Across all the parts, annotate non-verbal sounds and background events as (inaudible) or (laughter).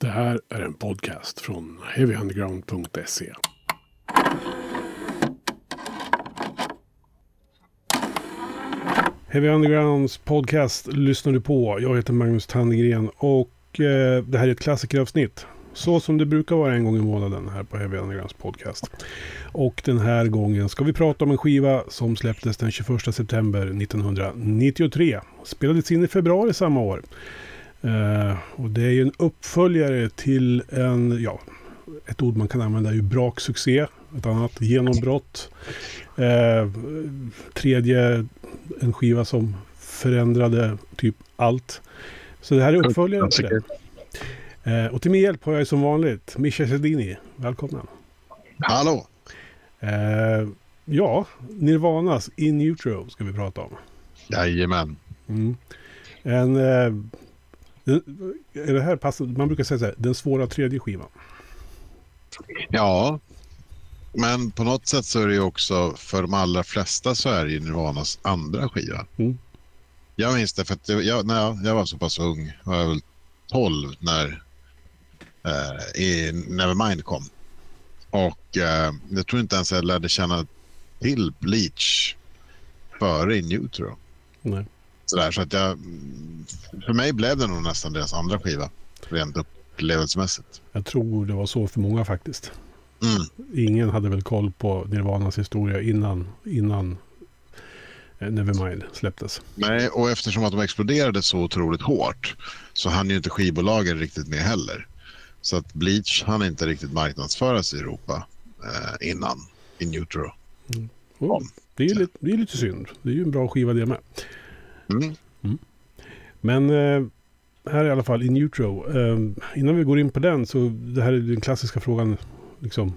Det här är en podcast från heavyunderground.se. Heavy Undergrounds podcast lyssnar du på. Jag heter Magnus Tandegren och eh, det här är ett klassikeravsnitt. Så som det brukar vara en gång i månaden här på Heavy Undergrounds podcast. Och den här gången ska vi prata om en skiva som släpptes den 21 september 1993. Spelades in i februari samma år. Uh, och det är ju en uppföljare till en, ja, ett ord man kan använda är ju braksuccé. Ett annat genombrott. Uh, tredje, en skiva som förändrade typ allt. Så det här är uppföljaren till det. Uh, och till min hjälp har jag som vanligt Mischa Sedini. Välkommen. Hallå! ja, Nirvanas In Utro ska vi prata om. Jajamän. Mm. En är det här passar, man brukar säga så här, den svåra tredje skivan. Ja, men på något sätt så är det ju också för de allra flesta så är det ju Nirvanas andra skiva. Mm. Jag minns det för att jag, när jag, jag var så pass ung, jag var väl 12 när eh, i Nevermind kom. Och eh, jag tror inte ens jag lärde känna till Bleach före In Utero. Nej. Sådär, så att jag, för mig blev det nog nästan deras andra skiva, rent upplevelsemässigt. Jag tror det var så för många faktiskt. Mm. Ingen hade väl koll på Nirvanas historia innan, innan eh, Nevermind släpptes. Nej, och eftersom att de exploderade så otroligt hårt så hann ju inte skivbolagen riktigt med heller. Så att Bleach hann inte riktigt marknadsföras i Europa eh, innan In Utero. Mm. Oh, det, är lite, det är lite synd. Det är ju en bra skiva det med. Mm. Mm. Men eh, här i alla fall i Neutro. Eh, innan vi går in på den så det här är den klassiska frågan liksom,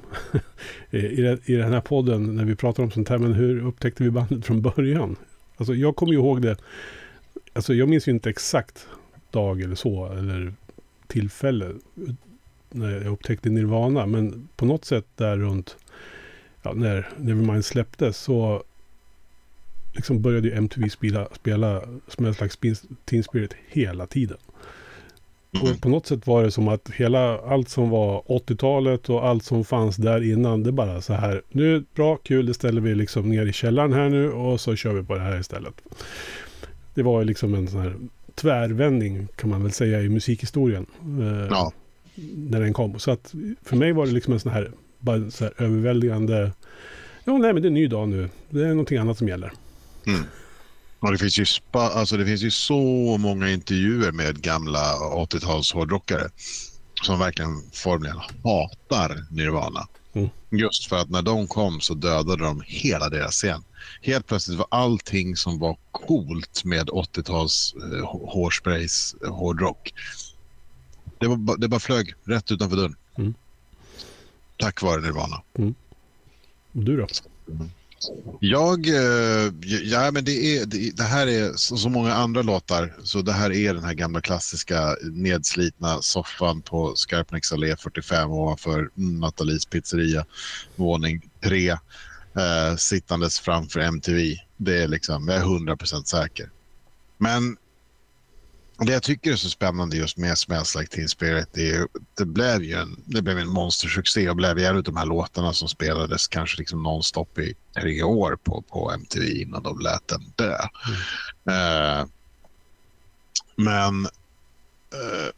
(laughs) i, i den här podden när vi pratar om sånt här. Men hur upptäckte vi bandet från början? Alltså jag kommer ju ihåg det. Alltså jag minns ju inte exakt dag eller så eller tillfälle när jag upptäckte Nirvana. Men på något sätt där runt ja, när Nevermind släpptes så liksom började ju MTV spela, spela Smells Like Teen Spirit hela tiden. Mm. Och på något sätt var det som att hela, allt som var 80-talet och allt som fanns där innan, det bara så här, nu bra, kul, det ställer vi liksom ner i källaren här nu och så kör vi på det här istället. Det var liksom en sån här tvärvändning kan man väl säga i musikhistorien. Eh, ja. När den kom. Så att för mig var det liksom en sån här, bara så här överväldigande, ja nej men det är en ny dag nu, det är någonting annat som gäller. Mm. Och det, finns ju spa, alltså det finns ju så många intervjuer med gamla 80-tals hårdrockare som verkligen formligen hatar Nirvana. Mm. Just för att när de kom så dödade de hela deras scen. Helt plötsligt var allting som var coolt med 80-tals eh, hårsprays, eh, hårdrock. Det, var, det bara flög rätt utanför dörren. Mm. Tack vare Nirvana. Mm. Och du då? Mm. Jag, eh, ja men det, är, det, det här är så, så, många andra låtar, så det här är den här gamla klassiska nedslitna soffan på Skarpnäcks allé 45 ovanför Nathalies pizzeria, våning 3, eh, sittandes framför MTV. Det är liksom, jag är 100% säker. Men det jag tycker är så spännande just med Smells Like Teen Spirit, det, det blev ju en, det blev en monstersuccé och blev en av de här låtarna som spelades kanske liksom nonstop i tre år på, på MTV innan de lät den dö. Mm. Uh, men uh,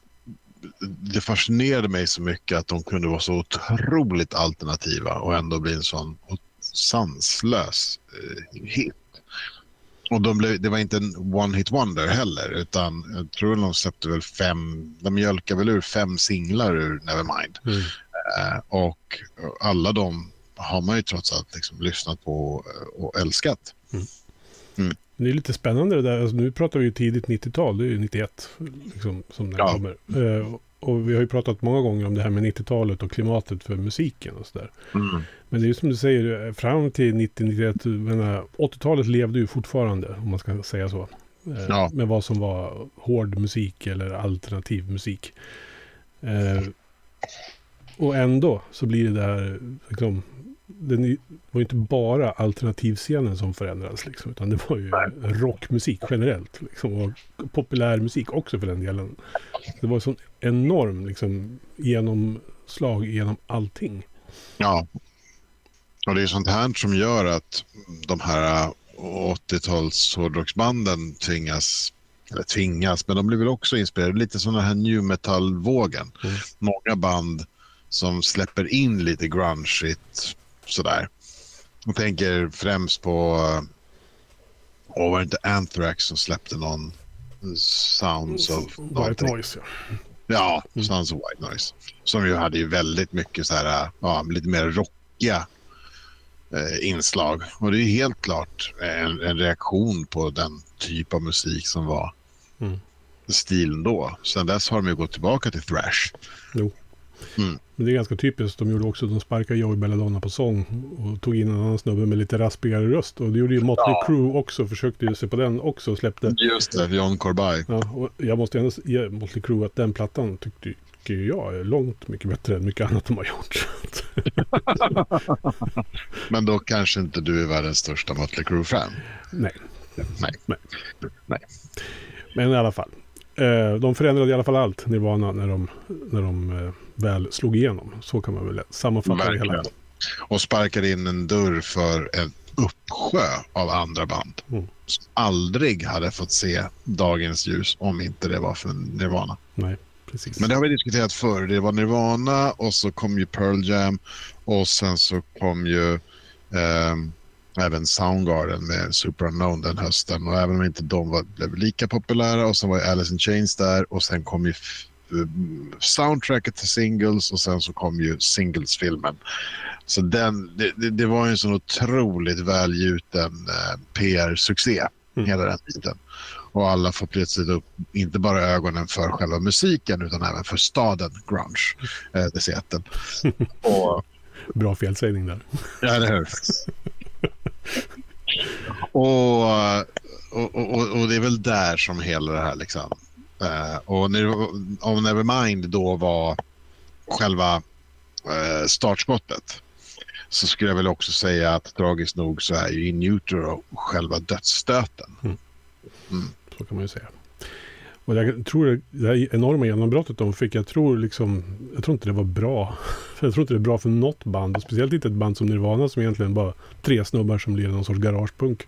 det fascinerade mig så mycket att de kunde vara så otroligt alternativa och ändå bli en sån sanslös uh, hit. Och de blev, det var inte en one-hit wonder heller, utan jag tror de släppte väl fem, de mjölkade väl ur fem singlar ur Nevermind. Mm. Uh, och alla de har man ju trots allt liksom lyssnat på och älskat. Mm. Mm. Det är lite spännande det där. Alltså, nu pratar vi ju tidigt 90-tal, det är ju 91 liksom, som den ja. kommer. Uh, och vi har ju pratat många gånger om det här med 90-talet och klimatet för musiken och sådär. Mm. Men det är ju som du säger, fram till 90-91, 80-talet levde ju fortfarande, om man ska säga så. Eh, ja. Med vad som var hård musik eller alternativ musik. Eh, och ändå så blir det där, liksom, det var inte bara alternativscenen som förändrades, liksom, utan det var ju rockmusik generellt. Liksom, och populärmusik också för den delen. Det var sån enorm liksom, genomslag genom allting. Ja. Och det är sånt här som gör att de här 80-tals hårdrocksbanden tvingas, eller tvingas, men de blir väl också inspirerade. Lite som den här new metal-vågen. Mm. Många band som släpper in lite grungeigt sådär. Jag tänker främst på, oh, var det inte Anthrax som släppte någon Sounds of... White Noise, ja. Ja, mm. Sounds of White Noise. Som ju hade ju väldigt mycket så här, ja, lite mer rockiga eh, inslag. Och det är helt klart en, en, reaktion på den typ av musik som var mm. stilen då. Sen dess har de ju gått tillbaka till thrash. Jo. Mm. Men det är ganska typiskt. De gjorde också, de sparkade Joey Belladonna på sång och tog in en annan snubbe med lite raspigare röst. Och det gjorde ju Motley ja. Crue också, försökte ju sig på den också och släppte. Just det, John Corbijn. Ja, och jag måste ändå ge Motley Crue att den plattan tyckte jag är långt mycket bättre än mycket annat de har gjort. (laughs) Men då kanske inte du är världens största Motley Crue-fan? Nej. Nej. Nej. Nej. Men i alla fall. Eh, de förändrade i alla fall allt, Nirvana, när de, när de eh, väl slog igenom. Så kan man väl sammanfatta Verkligen. det hela. Och sparkade in en dörr för en uppsjö av andra band. Mm. Som aldrig hade fått se dagens ljus om inte det var för Nirvana. Nej, precis. Men det har vi diskuterat förr. Det var Nirvana och så kom ju Pearl Jam och sen så kom ju eh, även Soundgarden med Super Unknown den hösten. Och även om inte de var, blev lika populära och så var ju Alice in Chains där och sen kom ju soundtracket till singles och sen så kom ju singles-filmen. Så den, det, det, var en sån otroligt välgjuten eh, PR-succé mm. hela den tiden. Och alla får plötsligt upp, inte bara ögonen för själva musiken utan även för staden Grunge, eh, det Seattle. (laughs) och, Bra felsägning där. Ja, det hör. och, och, och, och, det är väl där som hela det här liksom Uh, och om Nevermind då var själva uh, startskottet så skulle jag väl också säga att tragiskt nog så är ju In Utero själva dödsstöten. Mm. Mm. Så kan man ju säga. Och jag tror det här enorma genombrottet de fick, jag tror liksom, jag tror inte det var bra. (laughs) Jag tror inte det är bra för något band, och speciellt inte ett band som Nirvana som egentligen bara tre snubbar som blir någon sorts garagepunk.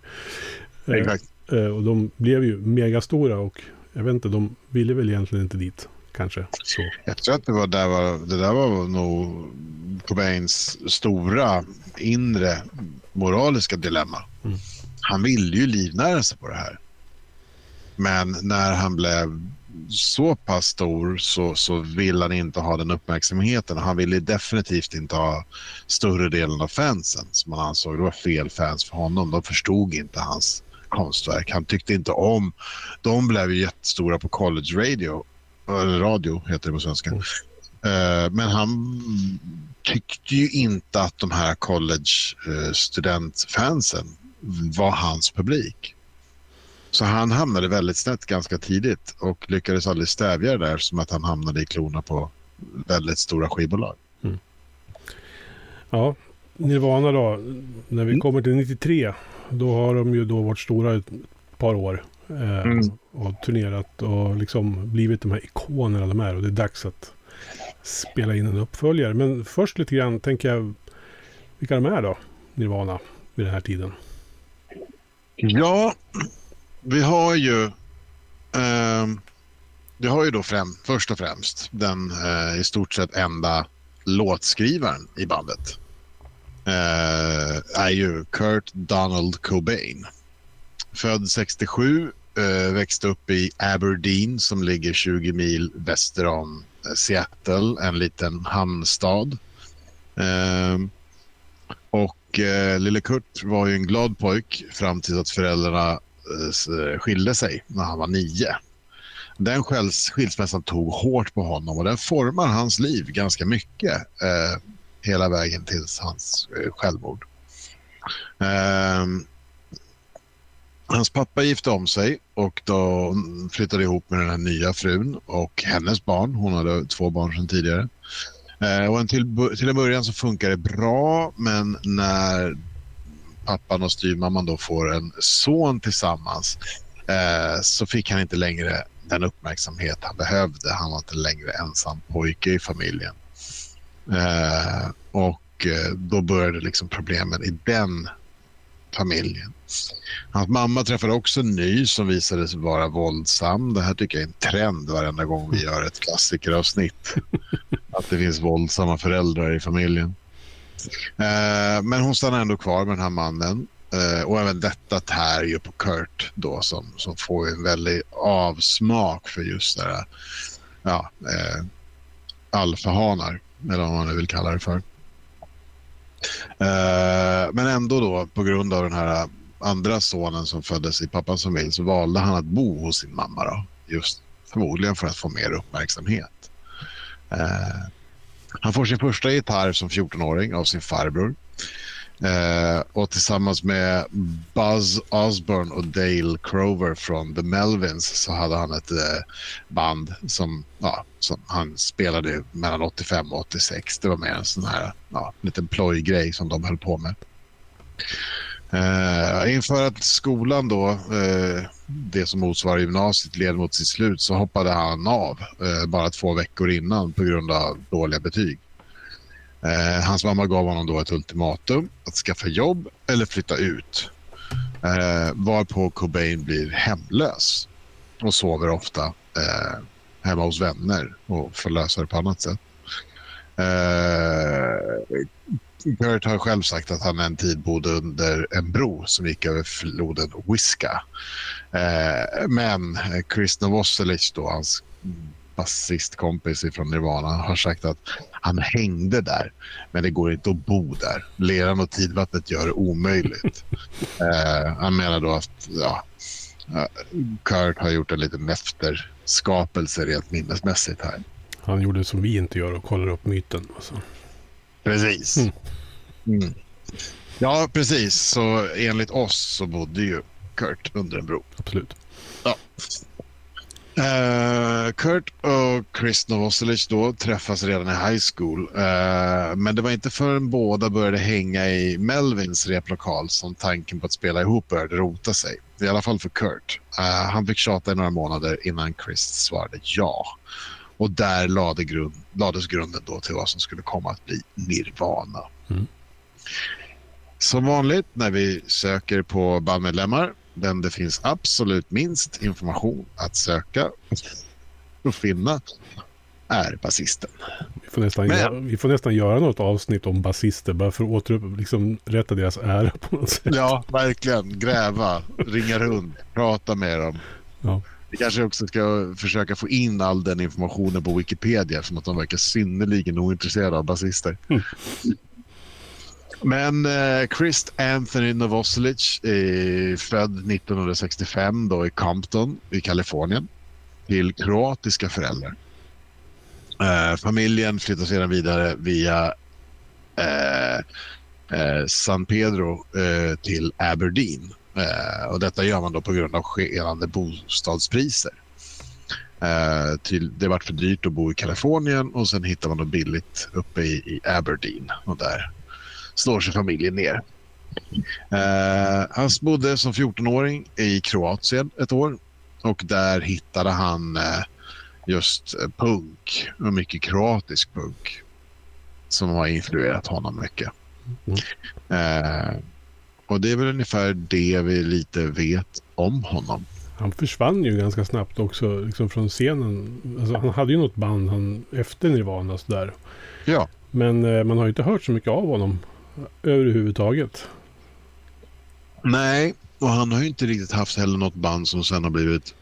Exakt. Eh, och de blev ju megastora och jag vet inte, de ville väl egentligen inte dit. Kanske så. Jag tror att det, var där var, det där var nog Cobains stora inre moraliska dilemma. Mm. Han ville ju livnära sig på det här. Men när han blev så pass stor så, så vill han inte ha den uppmärksamheten. Han ville definitivt inte ha större delen av fansen som han ansåg det var fel fans för honom. De förstod inte hans konstverk. Han tyckte inte om... De blev ju jättestora på college radio. Eller radio heter det på svenska. Mm. Uh, men han tyckte ju inte att de här college uh, studentfansen var hans publik. Så han hamnade väldigt snett ganska tidigt och lyckades aldrig stävja det där som att han hamnade i klorna på väldigt stora skivbolag. Mm. Ja, Nirvana då. När vi mm. kommer till 93 då har de ju då varit stora ett par år. Eh, mm. Och turnerat och liksom blivit de här ikonerna de är. Och det är dags att spela in en uppföljare. Men först lite grann tänker jag vilka de är då, Nirvana, vid den här tiden. Ja, vi har ju... Eh, vi har ju då främ, först och främst den eh, i stort sett enda låtskrivaren i bandet Eh, är ju Kurt Donald Cobain. Född 67, eh, växte upp i Aberdeen som ligger 20 mil väster om eh, Seattle, en liten hamnstad. Eh, och eh, lille Kurt var ju en glad pojk fram till att föräldrarna skilde sig när han var nio. Den skilsmässan tog hårt på honom och den formar hans liv ganska mycket. Eh, hela vägen till hans eh, självmord. Um, hans pappa gifte om sig och då flyttade ihop med den här nya frun och hennes barn. Hon hade två barn sedan tidigare. Uh, och till, till en början så funkar det bra men när pappan och styrmamman då får en son tillsammans eh, så fick han inte längre den uppmärksamhet han behövde. Han var inte längre ensam pojke i familjen. Eh, och eh, då började liksom problemen i den familjen. Hans mamma träffade också en ny som visade sig vara våldsam. Det här tycker jag är en trend varenda gång vi gör ett klassikeravsnitt. (laughs) Att det finns våldsamma föräldrar i familjen. Eh, men hon stannar ändå kvar med den här mannen. Eh, och även detta tär ju på Kurt då som, som får en väldig avsmak för just det här, ja, eh, alfahanar, eller vad man nu vill kalla det för. Eh, men ändå då, på grund av den här andra sonen som föddes i pappans familj så valde han att bo hos sin mamma. Då, just förmodligen för att få mer uppmärksamhet. Eh, han får sin första gitarr som 14-åring av sin farbror. Eh, och tillsammans med Buzz Osborne och Dale Crover från The Melvins så hade han ett eh, band som, ja, som han spelade mellan 85 och 86. Det var mer en sån här ja, liten plojgrej som de höll på med. Eh, inför att skolan då, eh, det som motsvarar gymnasiet, led mot sitt slut så hoppade han av eh, bara två veckor innan på grund av dåliga betyg. Eh, hans mamma gav honom då ett ultimatum att skaffa jobb eller flytta ut. Eh, varpå Cobain blir hemlös och sover ofta eh, hemma hos vänner och får lösa det på annat sätt. Eh, Kurt har själv sagt att han en tid bodde under en bro som gick över floden Wiska. Eh, men Chris Novoselic, då, hans basistkompis från Nirvana har sagt att han hängde där, men det går inte att bo där. Leran och tidvattnet gör det omöjligt. (laughs) eh, han menar då att ja, Kurt har gjort en liten efterskapelse rent minnesmässigt här. Han gjorde som vi inte gör och kollar upp myten. Alltså. Precis. Mm. Mm. Ja, precis. Så enligt oss så bodde ju Kurt under en bro. Absolut. Ja. Uh, Kurt och Chris Novoselic då träffas redan i high school. Uh, men det var inte förrän båda började hänga i Melvins replokal som tanken på att spela ihop började rota sig. I alla fall för Kurt. Uh, han fick tjata i några månader innan Chris svarade ja. Och där lade grund, lades grunden då till vad som skulle komma att bli Nirvana. Mm. Som vanligt när vi söker på bandmedlemmar den det finns absolut minst information att söka och finna är basisten. Vi får, nästan Men, göra, vi får nästan göra något avsnitt om basister bara för att återupp, liksom, rätta deras ära på något sätt. Ja, verkligen. Gräva, ringa runt, prata med dem. Ja. Vi kanske också ska försöka få in all den informationen på Wikipedia som att de verkar synnerligen ointresserade av basister. Mm. Men eh, Chris Anthony Novoselic är född 1965 då i Compton i Kalifornien till kroatiska föräldrar. Eh, familjen flyttar sedan vidare via eh, eh San Pedro eh, till Aberdeen. Eh, och detta gör man då på grund av skenande bostadspriser. Eh, till, det varit för dyrt att bo i Kalifornien och sen hittar man då billigt uppe i, i Aberdeen. Och där slår sig familjen ner. Uh, han bodde som 14-åring i Kroatien ett år och där hittade han uh, just uh, punk och mycket kroatisk punk som har influerat honom mycket. Mm. och det är väl ungefär det vi lite vet om honom. Han försvann ju ganska snabbt också liksom från scenen. Alltså, han hade ju något band han, efter Nirvana sådär. Ja. Men man har ju inte hört så mycket av honom överhuvudtaget. Nej, och han har ju inte riktigt haft heller något band som sen har blivit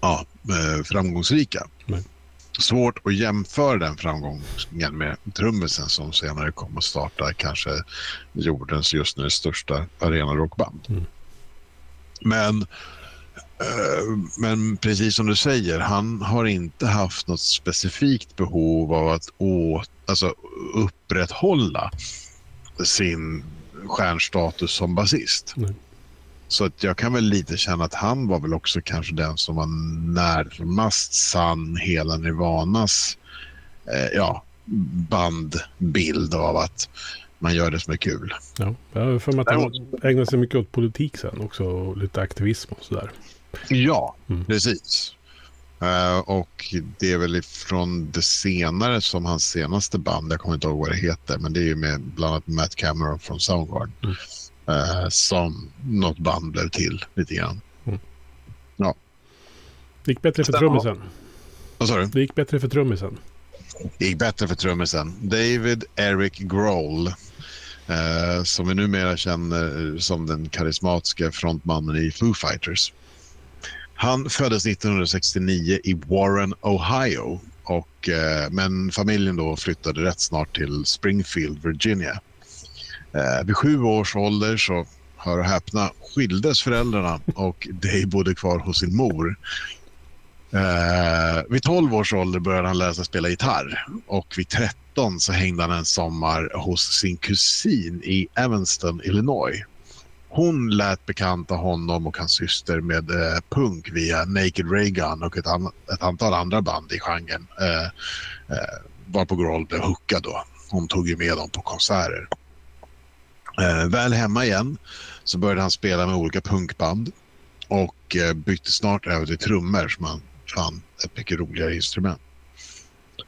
ja, eh, framgångsrika. Nej. Svårt att jämföra den framgången med trummisen som senare kom att starta kanske jordens just nu största arenarockband. Mm. Men, eh, men precis som du säger, han har inte haft något specifikt behov av att å, alltså, upprätthålla sin stjärnstatus som basist. Nej. Så att jag kan väl lite känna att han var väl också kanske den som var närmast sann hela Nirvanas eh, ja, bandbild av att man gör det som är kul. Ja, jag har för mig att han ägnar sig mycket åt politik sen också och lite aktivism och sådär. Ja, mm. precis. Uh, och det är väl från det senare som hans senaste band, jag kommer inte ihåg vad det heter, men det är ju med bland annat Matt Cameron från Soundgarden. Mm. Uh, som något band blev till lite grann. Mm. Ja. Det gick bättre för trummisen. Vad sa du? Det gick bättre för trummisen. Det gick bättre för trummisen. David Eric Grohl. Uh, som vi numera känner som den karismatiska frontmannen i Foo Fighters. Han föddes 1969 i Warren, Ohio. Och, eh, men familjen då flyttade rätt snart till Springfield, Virginia. Eh, vid sju års ålder så, hör och häpna, skildes föräldrarna och Dave bodde kvar hos sin mor. Eh, vid 12 års ålder började han lära sig spela gitarr och vid 13 så hängde han en sommar hos sin kusin i Evanston, Illinois. Hon lät bekanta honom och hans syster med eh, punk via Naked Raygun och ett, an ett, antal andra band i genren. Eh, eh, varpå Grohl blev hookad då. Hon tog ju med dem på konserter. Eh, väl hemma igen så började han spela med olika punkband och eh, bytte snart över till trummor som han fann ett mycket roligare instrument.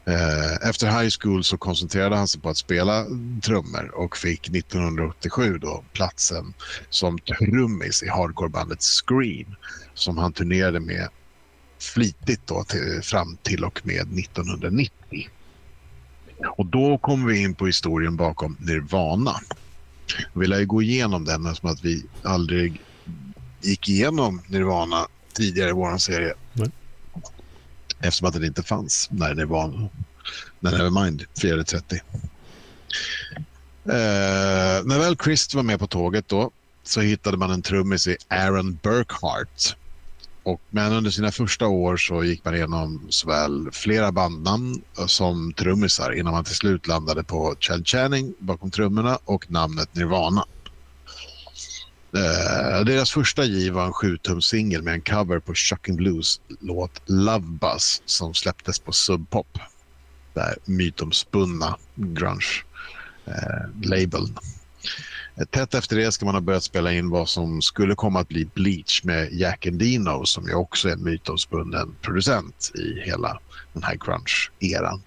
Eh, efter high school så koncentrerade han sig på att spela trummor och fick 1987 då platsen som trummis i hardcorebandet Scream som han turnerade med flitigt då till, fram till och med 1990. Och då kommer vi in på historien bakom Nirvana. Jag vill ju gå igenom den eftersom att vi aldrig gick igenom Nirvana tidigare i vår serie. Mm. Eftersom att den inte fanns när det var när Nevermind firade 30. Eh, när väl Christ var med på tåget då så hittade man en trummis i Aaron Burkhart. Och, men under sina första år så gick man igenom såväl flera bandnamn som trummisar innan man till slut landade på Chad Channing bakom trummorna och namnet Nirvana. Uh, deras första giv var en 7 singel med en cover på Shocking Blues låt Love Buzz som släpptes på Sub Pop. Där mytomspunna grunge-labeln. Eh, uh, eh, tätt efter det ska man ha börjat spela in vad som skulle komma att bli Bleach med Jack Endino som ju också är en mytomspunnen producent i hela den här grunge-eran.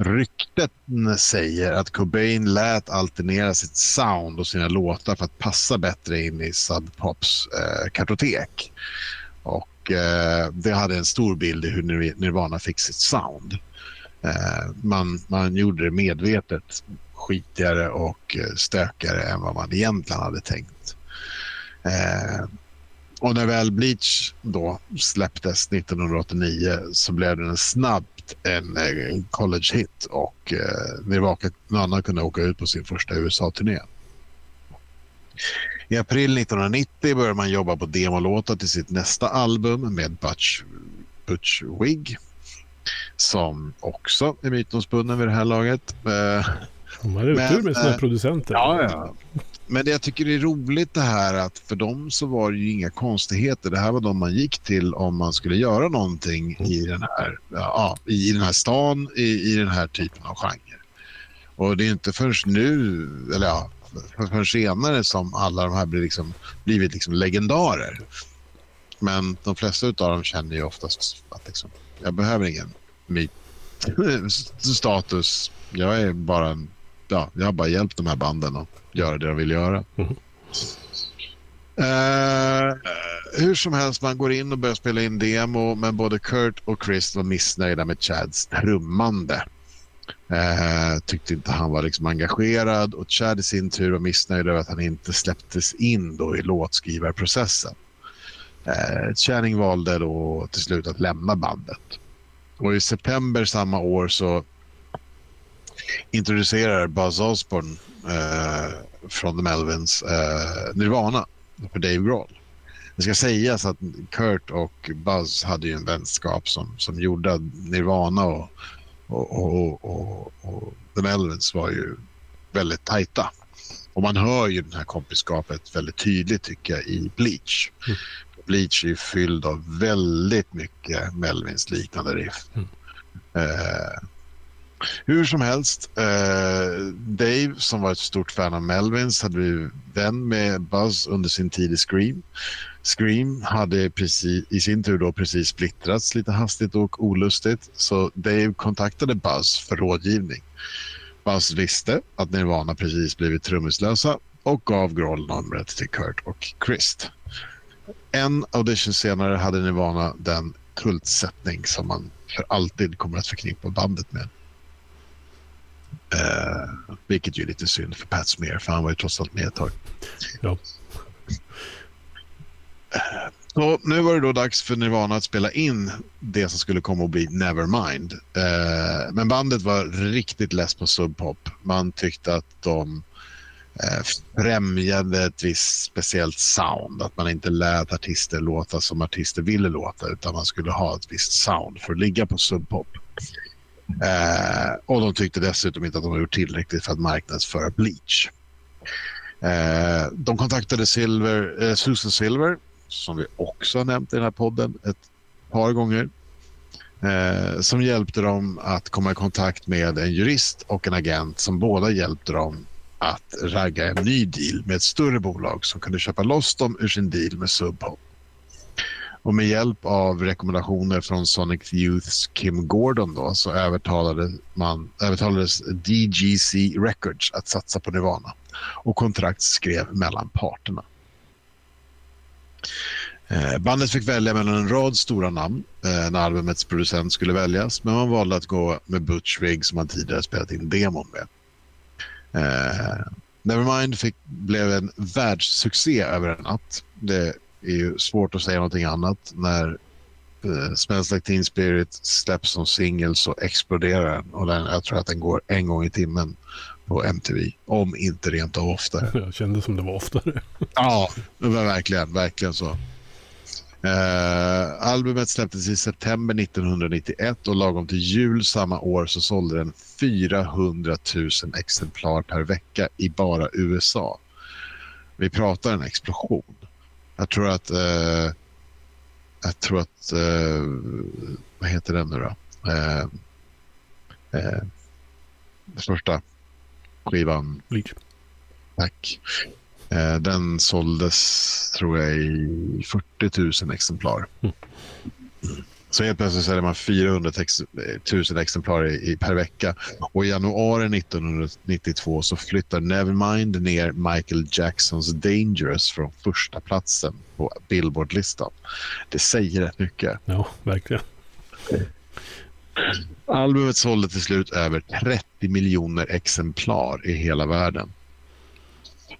Ryktet säger att Cobain lät alternera sitt sound och sina låtar för att passa bättre in i Sub Pops eh, kartotek. Och eh, det hade en stor bild i hur Nirvana fick sitt sound. Eh, man, man gjorde det medvetet skitigare och eh, stökigare än vad man egentligen hade tänkt. Eh, och när väl Bleach då släpptes 1989 så blev den en snabb en college hit och eh, Nirvana kunde åka ut på sin första USA-turné. I april 1990 började man jobba på demolåtar till sitt nästa album med Butch, Butch Wig som också är mytomspunnen vid det här laget. Eh, de har tur med sina producenter. Ja, ja. Men det jag tycker är roligt det här att för dem så var det ju inga konstigheter. Det här var de man gick till om man skulle göra någonting i den här, ja, i den här stan, i, i den här typen av genre. Och det är inte förrän nu, eller ja, förrän senare som alla de här blir liksom, blivit liksom legendarer. Men de flesta av dem känner ju oftast att liksom, jag behöver ingen (laughs) status. Jag är bara en ja, jag har bara hjälpt de här banden att göra det de vill göra. Mm. Uh, hur som helst, man går in och börjar spela in demo, men både Kurt och Chris var missnöjda med Chads trummande. Uh, tyckte inte han var liksom engagerad och Chad i sin tur var missnöjd över att han inte släpptes in då i låtskrivarprocessen. Uh, Channing valde då till slut att lämna bandet. Och i september samma år så introducerar Buzz Osborne eh, från The Melvins eh, Nirvana för Dave Grohl. Det ska sägas att Kurt och Buzz hade ju en vänskap som, som gjorde att Nirvana och, och, och, och, The Melvins var ju väldigt tajta. Och man hör ju det här kompiskapet väldigt tydligt tycker jag i Bleach. Mm. Bleach är fylld av väldigt mycket Melvins liknande riff. Mm. Eh, hur som helst, eh, Dave som var ett stort fan av Melvins hade blivit vän med Buzz under sin tid i Scream. Scream hade precis, i sin tur då precis splittrats lite hastigt och olustigt så Dave kontaktade Buzz för rådgivning. Buzz visste att Nirvana precis blivit trummislösa och gav Grohl numret till Kurt och Christ. En audition senare hade Nirvana den kultsättning som man för alltid kommer att förknippa bandet med. Uh, vilket ju är lite synd för Pat Smear, för han var ju trots allt med ett tag. Ja. Så nu var det då dags för Nirvana att spela in det som skulle komma att bli Nevermind. Uh, men bandet var riktigt less på subpop. Man tyckte att de uh, främjade ett visst speciellt sound. Att man inte lät artister låta som artister ville låta utan man skulle ha ett visst sound för att ligga på subpop. Eh, och de tyckte dessutom inte att de gjort tillräckligt för att marknadsföra Bleach. Eh, de kontaktade Silver, eh, Susan Silver, som vi också har nämnt i den här podden ett par gånger, eh, som hjälpte dem att komma i kontakt med en jurist och en agent som båda hjälpte dem att ragga en ny deal med ett större bolag som kunde köpa loss dem ur sin deal med Subhop. Och med hjälp av rekommendationer från Sonic Youths Kim Gordon då, så övertalade man, övertalades DGC Records att satsa på Nirvana. Och kontrakt skrev mellan parterna. Eh, bandet fick välja mellan en rad stora namn eh, när albumets producent skulle väljas men man valde att gå med Butch Vig som man tidigare spelat in demon med. Eh, Nevermind fick, blev en världssuccé över en natt. Det är ju svårt att säga någonting annat. När uh, Smells Like Teen Spirit släpps som singel så exploderar den. Och den, jag tror att den går en gång i timmen på MTV. Om inte rent av oftare. (laughs) Jag kände som det var oftare. (laughs) ja, det var verkligen, verkligen så. Uh, albumet släpptes i september 1991 och lagom till jul samma år så sålde den 400 000 exemplar per vecka i bara USA. Vi pratar en explosion. Jag tror att... Eh, jag tror att... Eh, vad heter den nu då? Eh, eh, första skivan. Bleach. Tack. Eh, den såldes, tror jag, i 40 000 exemplar. Mm. Så helt plötsligt säljer man 400 000 exemplar i, per vecka. Och i januari 1992 så flyttar Nevermind ner Michael Jacksons Dangerous från första platsen på Billboard-listan. Det säger rätt mycket. Ja, verkligen. Albumet sålde till slut över 30 miljoner exemplar i hela världen.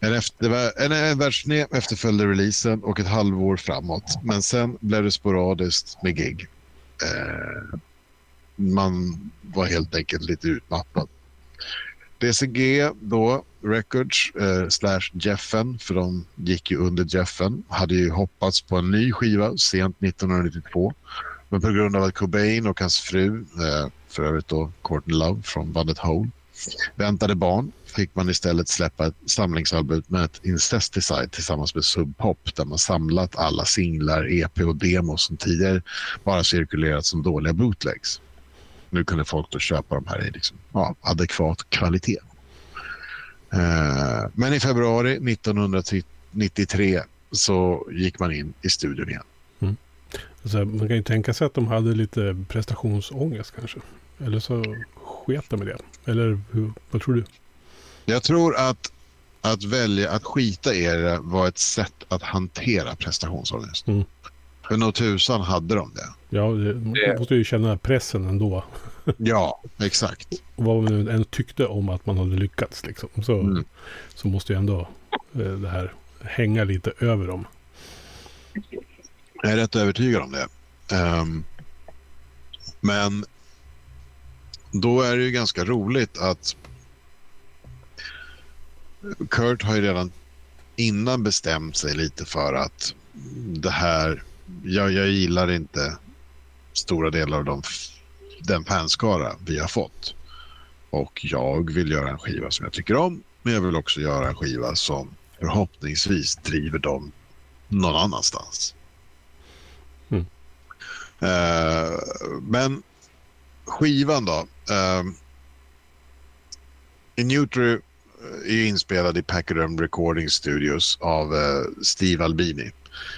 En, efter, en, en världsturné efterföljde releasen och ett halvår framåt. Men sen blev det sporadiskt med gig. Eh, man var helt enkelt lite utmattad. DCG då, Records eh, slash Jeffen, för de gick ju under Jeffen, hade ju hoppats på en ny skiva sent 1992. Men på grund av att Cobain och hans fru, eh, för övrigt då Courtney Love från bandet Hole, väntade barn fick man istället släppa ett samlingsalbum med ett Incesticide tillsammans med Sub Pop där man samlat alla singlar, EP och demos som tidigare bara cirkulerat som dåliga bootlegs. Nu kunde folk då köpa de här i liksom, ja, adekvat kvalitet. Eh, men i februari 1993 så gick man in i studion igen. Mm. Alltså, man kan ju tänka sig att de hade lite prestationsångest kanske. Eller så sket de med det. Eller hur, vad tror du? Jag tror att att välja att skita i det var ett sätt att hantera prestationsångest. Mm. För nog tusan hade de det. Ja, man måste ju känna pressen ändå. ja, exakt. Och vad man än tyckte om att man hade lyckats liksom, så, mm. så måste ju ändå eh, det här hänga lite över dem. Jag är rätt övertygad om det. Um, men då är det ju ganska roligt att Kurt har ju redan innan bestämt sig lite för att det här, jag, jag gillar inte stora delar av de, den fanskara vi har fått. Och jag vill göra en skiva som jag tycker om, men jag vill också göra en skiva som förhoppningsvis driver dem någon annanstans. Mm. Uh, men skivan då. Uh, In är inspelad i Pachyderm Recording Studios av eh, Steve Albini.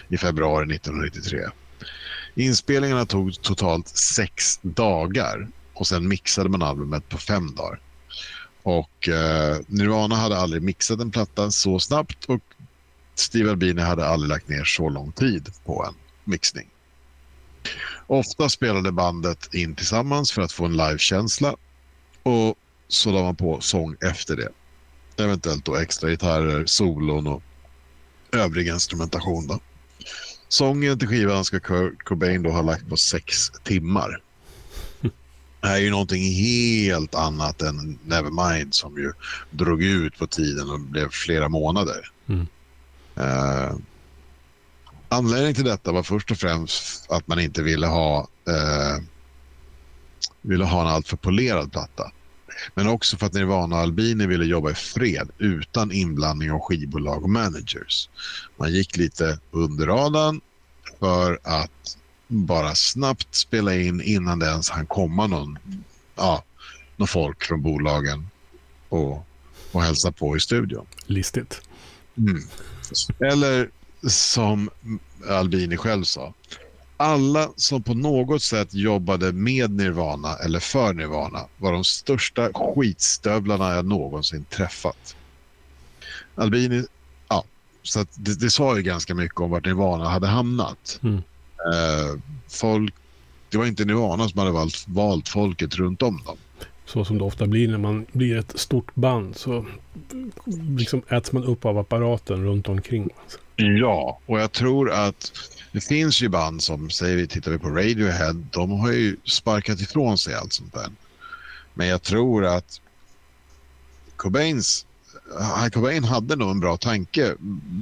i februari 1993. Inspelningarna tog totalt sex dagar och sen mixade man albumet på fem dagar. Och eh, Nirvana hade aldrig mixat en platta så snabbt och Steve Albini hade aldrig lagt ner så lång tid på en mixning. Ofta spelade bandet in tillsammans för att få en livekänsla och så la man på sång efter det. Eventuellt då extra gitarrer, solon och övrig instrumentation. Då. Sången till skivan ska Kurt Cobain då ha lagt på sex timmar. Det här är ju någonting helt annat än Nevermind som ju drog ut på tiden och blev flera månader. Mm. Uh, anledningen till detta var först och främst att man inte ville ha, uh, ville ha en alltför polerad platta. Men också för att Nirvana och Albini ville jobba i fred utan inblandning av skivbolag och managers. Man gick lite under radarn för att bara snabbt spela in innan det ens han komma någon, ja, någon folk från bolagen och, och hälsa på i studion. Listigt. Mm. Eller som Albini själv sa, alla som på något sätt jobbade med Nirvana eller för Nirvana var de största skitstövlarna jag någonsin träffat. Albini, ja, så det, det sa ju ganska mycket om vart Nirvana hade hamnat. Mm. Eh, folk, det var inte Nirvana som hade valt, valt folket runt om dem. Så som det ofta blir när man blir ett stort band så liksom äts man upp av apparaten runt omkring. Ja, och jag tror att det finns ju band som, säger vi, tittar vi på Radiohead, de har ju sparkat ifrån sig allt sånt där. Men jag tror att Cobains Cobain hade nog en bra tanke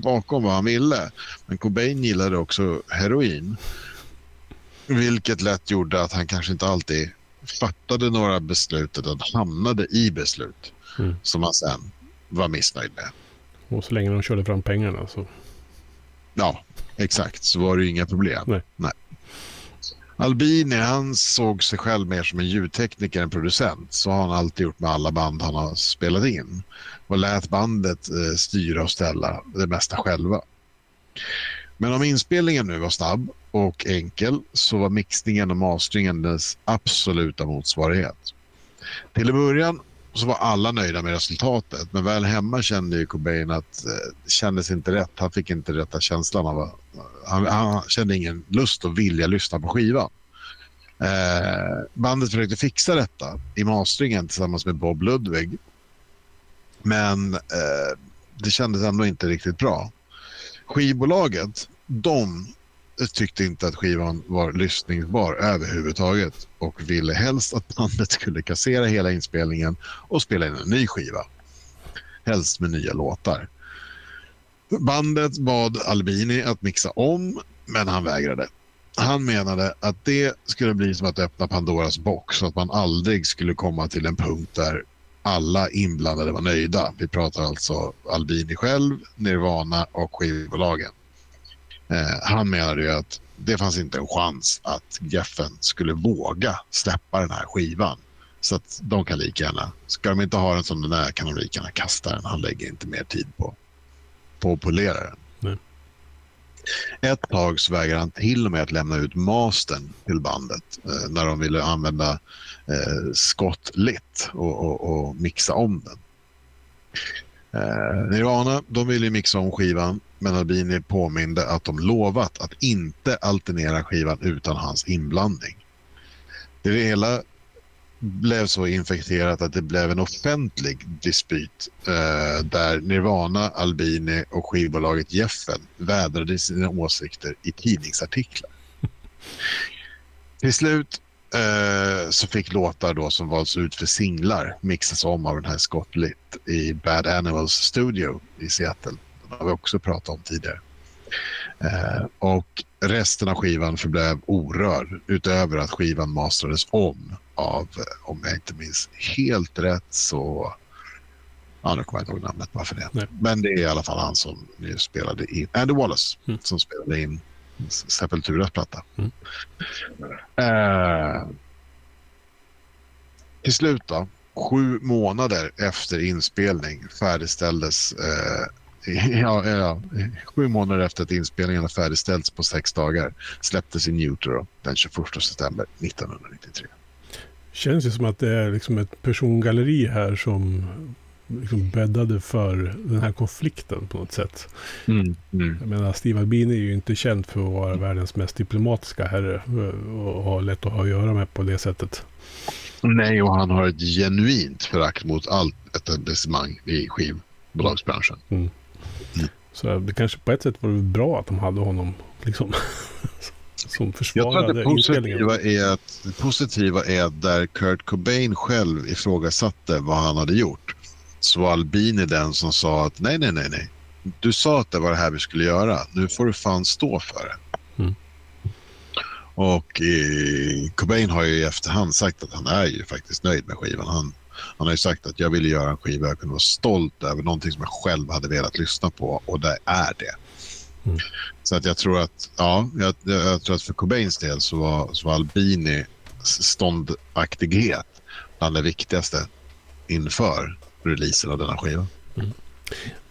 bakom vad han ville. Men Cobain gillade också heroin. Vilket lätt gjorde att han kanske inte alltid fattade några beslut utan hamnade i beslut mm. som han sen var missnöjd med. Och så länge de körde fram pengarna så... Ja, exakt. Så var det ju inga problem. Nej. Nej. Albini han såg sig själv mer som en ljudtekniker än producent. Så har han alltid gjort med alla band han har spelat in. Och lät bandet eh, styra och ställa det mesta själva. Men om inspelningen nu var snabb och enkel så var mixningen och masteringen dess absoluta motsvarighet. Till en början så var alla nöjda med resultatet men väl hemma kände ju Cobain att eh, det kändes inte rätt. Han fick inte rätta känslan. Av, han, han kände ingen lust och vilja lyssna på skivan. Eh, bandet försökte fixa detta i masteringen tillsammans med Bob Ludwig. Men eh, det kändes ändå inte riktigt bra. Skivbolaget, de tyckte inte att skivan var lyssningsbar överhuvudtaget och ville helst att bandet skulle kassera hela inspelningen och spela in en ny skiva. Helst med nya låtar. Bandet bad Albini att mixa om, men han vägrade. Han menade att det skulle bli som att öppna Pandoras box och att man aldrig skulle komma till en punkt där alla inblandade var nöjda. Vi pratar alltså Albini själv, Nirvana och skivbolagen. Eh, han menade ju att det fanns inte en chans att Geffen skulle våga släppa den här skivan. Så att de kan lika gärna, ska de inte ha den som den är kan de lika gärna kasta den. Han lägger inte mer tid på, på att polera den. Nej. Ett tag så vägrade han till och med att lämna ut mastern till bandet eh, när de ville använda eh, Scott Litt och, och, och, mixa om den. Eh, Nirvana de ville mixa om skivan men Albini påminde att de lovat att inte alternera skivan utan hans inblandning. Det hela blev så infekterat att det blev en offentlig dispyt eh, där Nirvana, Albini och skivbolaget Jeffen vädrade sina åsikter i tidningsartiklar. Till slut eh, så fick låtar då som valts ut för singlar mixas om av den här Scott Litt i Bad Animals Studio i Seattle. Har vi också pratat om tidigare. Eh, och resten av skivan förblev orörd utöver att skivan mastrades om av, om jag inte minns helt rätt så Ja, nu kommer jag inte ihåg namnet bara för det. Nej. Men det är i alla fall han som spelade in, Andy Wallace, mm. som spelade in Sepulturas platta. Mm. Eh, till slut då, sju månader efter inspelning färdigställdes eh, (laughs) ja, ja, sju månader efter att inspelningen färdigställts på sex dagar släpptes in Utero den 21 september 1993. Känns det som att det är liksom ett persongalleri här som liksom bäddade för den här konflikten på något sätt. Mm, mm. Jag menar, Steve Albini är ju inte känd för att vara världens mest diplomatiska herre och ha lätt att ha att göra med på det sättet. Nej, och han har ett genuint förakt mot allt etablissemang i skivbolagsbranschen. Mm. Så det kanske på ett sätt var det bra att de hade honom liksom, (laughs) som försvarade Jag tror att det positiva är att, det positiva är att där Kurt Cobain själv ifrågasatte vad han hade gjort så var Albini den som sa att nej, nej, nej, nej. Du sa att det var det här vi skulle göra. Nu får du fan stå för det. Mm. Och eh, Cobain har ju i efterhand sagt att han är ju faktiskt nöjd med skivan. Han, han har ju sagt att jag ville göra en skiva jag kunde vara stolt över, någonting som jag själv hade velat lyssna på och det är det. Mm. Så att jag tror att, ja, jag, jag, tror att för Cobains del så var, så var Albini ståndaktighet bland det viktigaste inför releasen av denna skiva. Mm.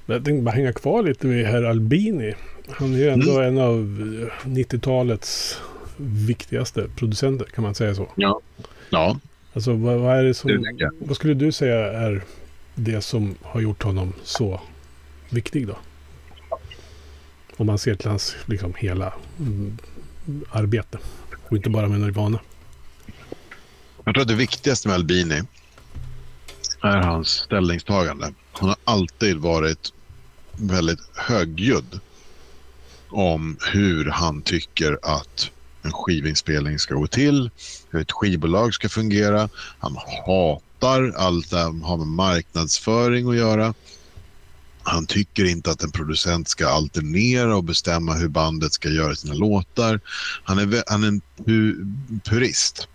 Jag tänkte bara hänga kvar lite vid herr Albini. Han är ju ändå mm. en av 90-talets viktigaste producenter, kan man säga så? Ja. ja. Alltså vad, vad är det som... Vad skulle du säga är det som har gjort honom så viktig då? Om man ser till hans liksom hela mm, arbete. Och inte bara med Nirvana. Jag tror att det viktigaste med Albini är hans ställningstagande. Han har alltid varit väldigt högljudd om hur han tycker att en skivinspelning ska gå till, hur ett skivbolag ska fungera. Han hatar allt som har med marknadsföring att göra. Han tycker inte att en producent ska alternera och bestämma hur bandet ska göra sina låtar. Han är, han är en pu, purist.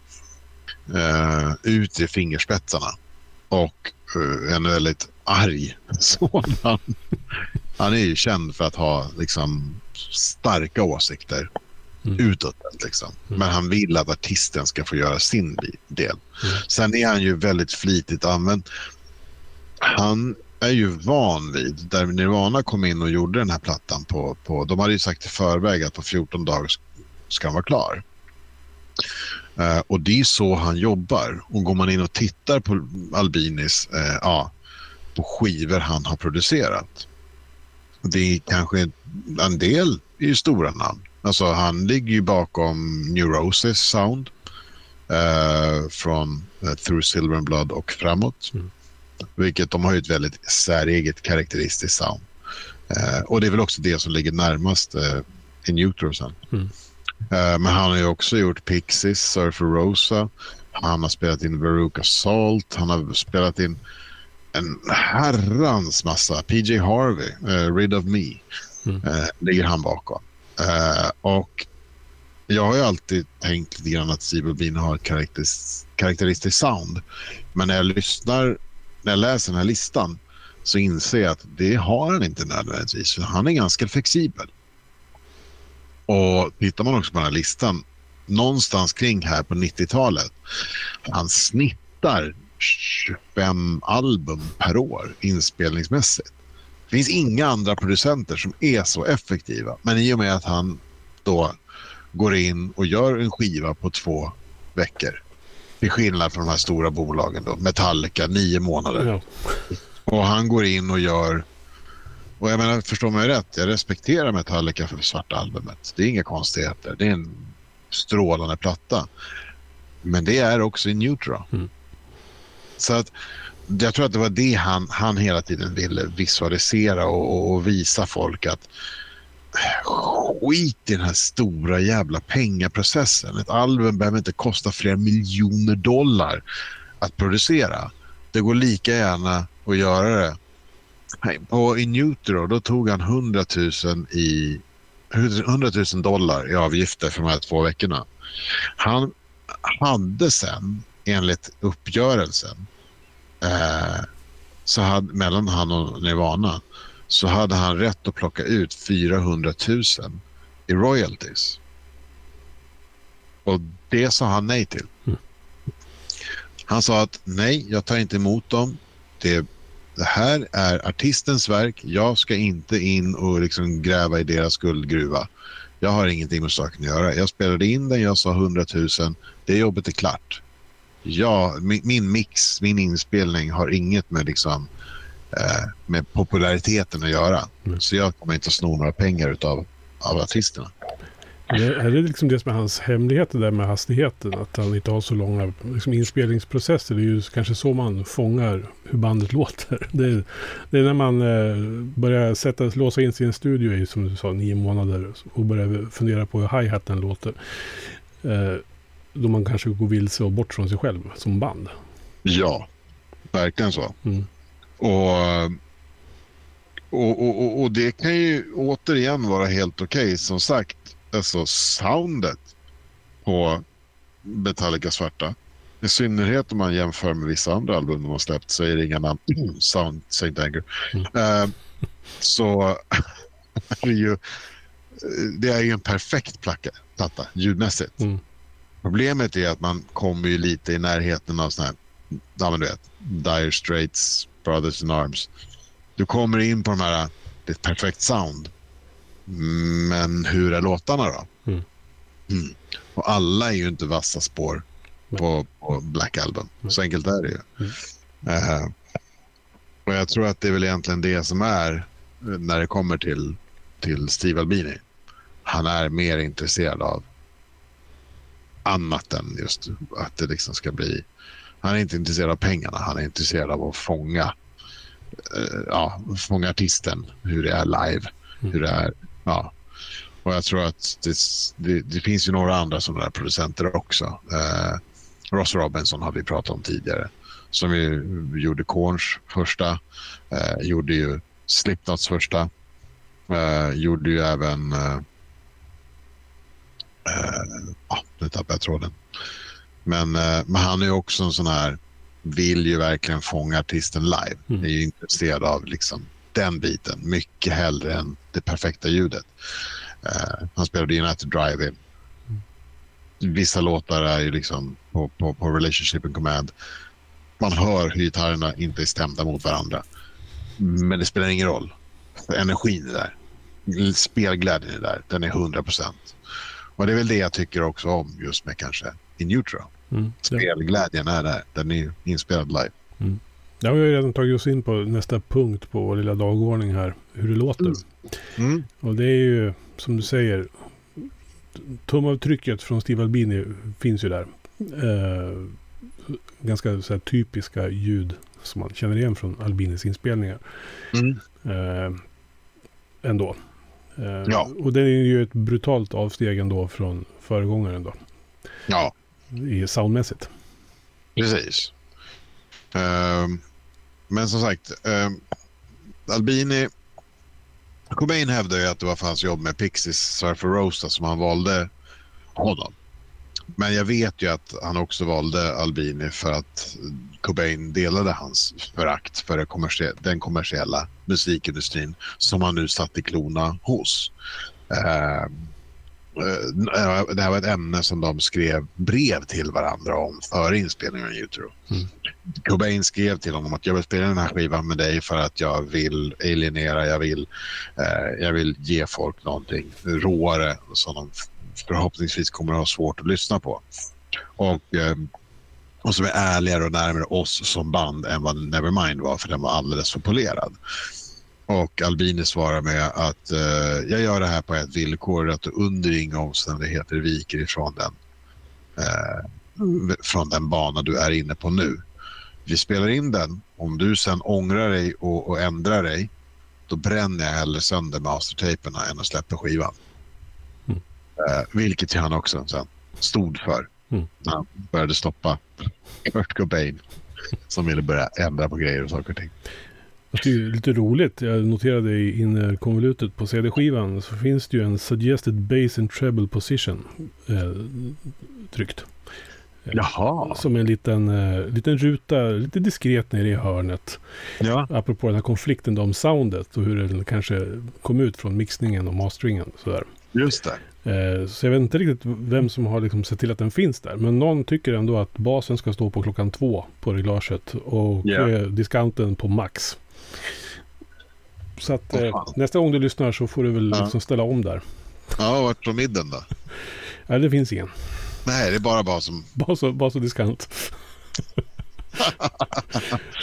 Uh, ut i fingerspetsarna och uh, en väldigt arg (laughs) sådan. Han är ju känd för att ha liksom, starka åsikter mm. utåt. Liksom. Mm. Men han vill att artisten ska få göra sin del. Mm. Sen är han ju väldigt flitigt använd. Han är ju van vid, där Nirvana kom in och gjorde den här plattan på, på de hade ju sagt i förväg att på 14 dagar ska han vara klar. Uh, och det är så han jobbar. Och går man in och tittar på Albinis, uh, ja, på skivor han har producerat. Det är kanske en del är ju stora namn. Alltså han ligger ju bakom Neurosis Sound uh, från Through Silver and Blood och framåt. Mm. Vilket de har ju ett väldigt säreget karaktäristiskt sound. och det är väl också det som ligger närmast uh, i Neutrosen. Mm. Eh, men han har ju också gjort Pixies, Surfer Rosa. Han har spelat in Veruca Salt. Han har spelat in en herrans massa. PJ Harvey, uh, Rid of Me, mm. ligger han bakom. Uh, och jag har ju alltid tänkt lite grann att Steve Bean har ett karaktäristiskt, karaktäristiskt sound. Men när jag lyssnar, när jag läser den här listan så inser jag att det har han inte nödvändigtvis. För han är ganska flexibel. Och tittar man också på den här listan, någonstans kring här på 90-talet, han snittar 25 album per år inspelningsmässigt. Det finns inga andra producenter som är så effektiva. Men i och med att han då går in och gör en skiva på två veckor. Till skillnad från de här stora bolagen då, Metallica, nio månader. Ja. Och han går in och gör och jag menar, förstår mig rätt, jag respekterar Metallica för svarta albumet. Det är inga konstigheter. Det är en strålande platta. Men det är också i Neutral. Mm. Så att jag tror att det var det han, han hela tiden ville visualisera och, och, visa folk att skit i den här stora jävla pengaprocessen. Ett album behöver inte kosta flera miljoner dollar att producera. Det går lika gärna att göra det på i Nutro då tog han 100 000, i, 100 000 dollar i avgifter för de här två veckorna. Han hade sen, enligt uppgörelsen eh, så hade, mellan han och Nirvana så hade han rätt att plocka ut 400 000 i royalties. Och det sa han nej till. Mm. Han sa att nej, jag tar inte emot dem. Det det här är artistens verk. Jag ska inte in och liksom gräva i deras guldgruva. Jag har ingenting med saken att göra. Jag spelade in den, jag sa 100 000. Det jobbet är klart. Ja, min, min mix, min inspelning har inget med, liksom, eh, med populariteten att göra. Mm. Så jag kommer inte att sno några pengar av, av artisterna. Det, är det liksom det som är hans hemlighet, det där med hastigheten? Att han inte har så långa liksom, inspelningsprocesser. Det är ju kanske så man fångar hur bandet (laughs) låter. Det är, det är när man eh, börjar sätta, låsa in sin studio i, som du sa, nio månader och börjar fundera på hur hi-haten låter. Eh, då man kanske går vilse och bort från sig själv som band. Ja, verkligen så. Mm. Och, och, och, och, det kan ju återigen vara helt okej. Okay. Som sagt, alltså soundet på Metallica svarta. I synnerhet om man jämför med vissa andra album de har släppt så är det inga namn. (clears throat) Sound Saint Anger. Mm. Uh, så (laughs) det är ju, det är ju en perfekt platta ljudmässigt. Mm. Problemet är att man kommer ju lite i närheten av sådana här, ja men du vet, Dire Straits, Brothers in Arms. Du kommer in på de här, det är ett perfekt sound. Men hur är låtarna då? Mm. Mm. Och alla är ju inte vassa spår på, på Black Album. Så enkelt är det ju. Uh, och jag tror att det är väl egentligen det som är när det kommer till, till Steve Albini. Han är mer intresserad av annat än just att det liksom ska bli... Han är inte intresserad av pengarna, han är intresserad av att fånga, uh, ja, fånga artisten, hur det är live, mm. hur det är Ja. Och jag tror att det, det, det finns ju några andra sådana där producenter också. Eh, Ross Robinson har vi pratat om tidigare. Som ju gjorde Korns första, eh, gjorde ju Slipknots första, eh, gjorde ju även... Eh, eh, nu tappade jag tråden. Men, eh, men han är också en sån här, vill ju verkligen fånga artisten live. Mm. Är ju intresserad av liksom den biten mycket hellre än det perfekta ljudet. Uh, han spelade United Drive-In. Vissa låtar är ju liksom på, på, på Relationship and Command. Man hör hur gitarrerna inte är stämda mot varandra. Men det spelar ingen roll. Energin är där. Spelglädjen är där. Den är 100 procent. Och det är väl det jag tycker också om just med kanske i Neutral. Mm, Spelglädjen är där. Den är inspelad live. Mm. Ja, vi har redan tagit oss in på nästa punkt på vår lilla dagordning här. Hur det låter. Mm. mm. Och det är ju som du säger. Tumavtrycket från Steve Albini finns ju där. Eh, ganska så här, typiska ljud som man känner igen från Albinis inspelningar. Mm. Eh, ändå. Eh, ja. Och det är ju ett brutalt avsteg ändå från föregångaren då. Ja. I soundmässigt. Precis. Um, men som sagt, um, Albini... Cobain hävdar ju att det var för hans jobb med Pixies, Surfer Rosa, som han valde honom. Men jag vet ju att han också valde Albini för att Cobain delade hans förakt för den kommersiella musikindustrin som han nu satt i klona hos. Uh, det här var ett ämne som de skrev brev till varandra om före inspelningen av YouTube. Mm. Cobain skrev till honom att jag vill spela den här skivan med dig för att jag vill alienera, jag vill, eh, jag vill ge folk någonting råare som de förhoppningsvis kommer att ha svårt att lyssna på. Och, eh, och som är ärligare och närmare oss som band än vad Nevermind var för den var alldeles för polerad. Och Albini svarar med att eh, jag gör det här på ett villkor att du under inga omständigheter viker ifrån den, eh, från den bana du är inne på nu. Vi spelar in den. Om du sen ångrar dig och, och ändrar dig då bränner jag hellre sönder mastertaperna än att släppa skivan. Eh, vilket han också sen stod för mm. när han började stoppa Kurt Cobain som ville börja ändra på grejer och saker och ting. Det är lite roligt. Jag noterade i innerkonvolutet på CD-skivan så finns det ju en suggested bass and treble position eh, tryckt. Eh, Jaha. Som en liten, eh, liten ruta, lite diskret nere i hörnet. Ja. Apropå den här konflikten om soundet och hur den kanske kom ut från mixningen och masteringen. Sådär. Just det. Eh, så jag vet inte riktigt vem som har liksom sett till att den finns där. Men någon tycker ändå att basen ska stå på klockan två på reglaget och yeah. diskanten på max. Så att eh, nästa gång du lyssnar så får du väl ja. liksom ställa om där. Ja, vart från midden då? (laughs) Nej, det finns ingen. Nej, det är bara basen. Bas och, bas och diskant.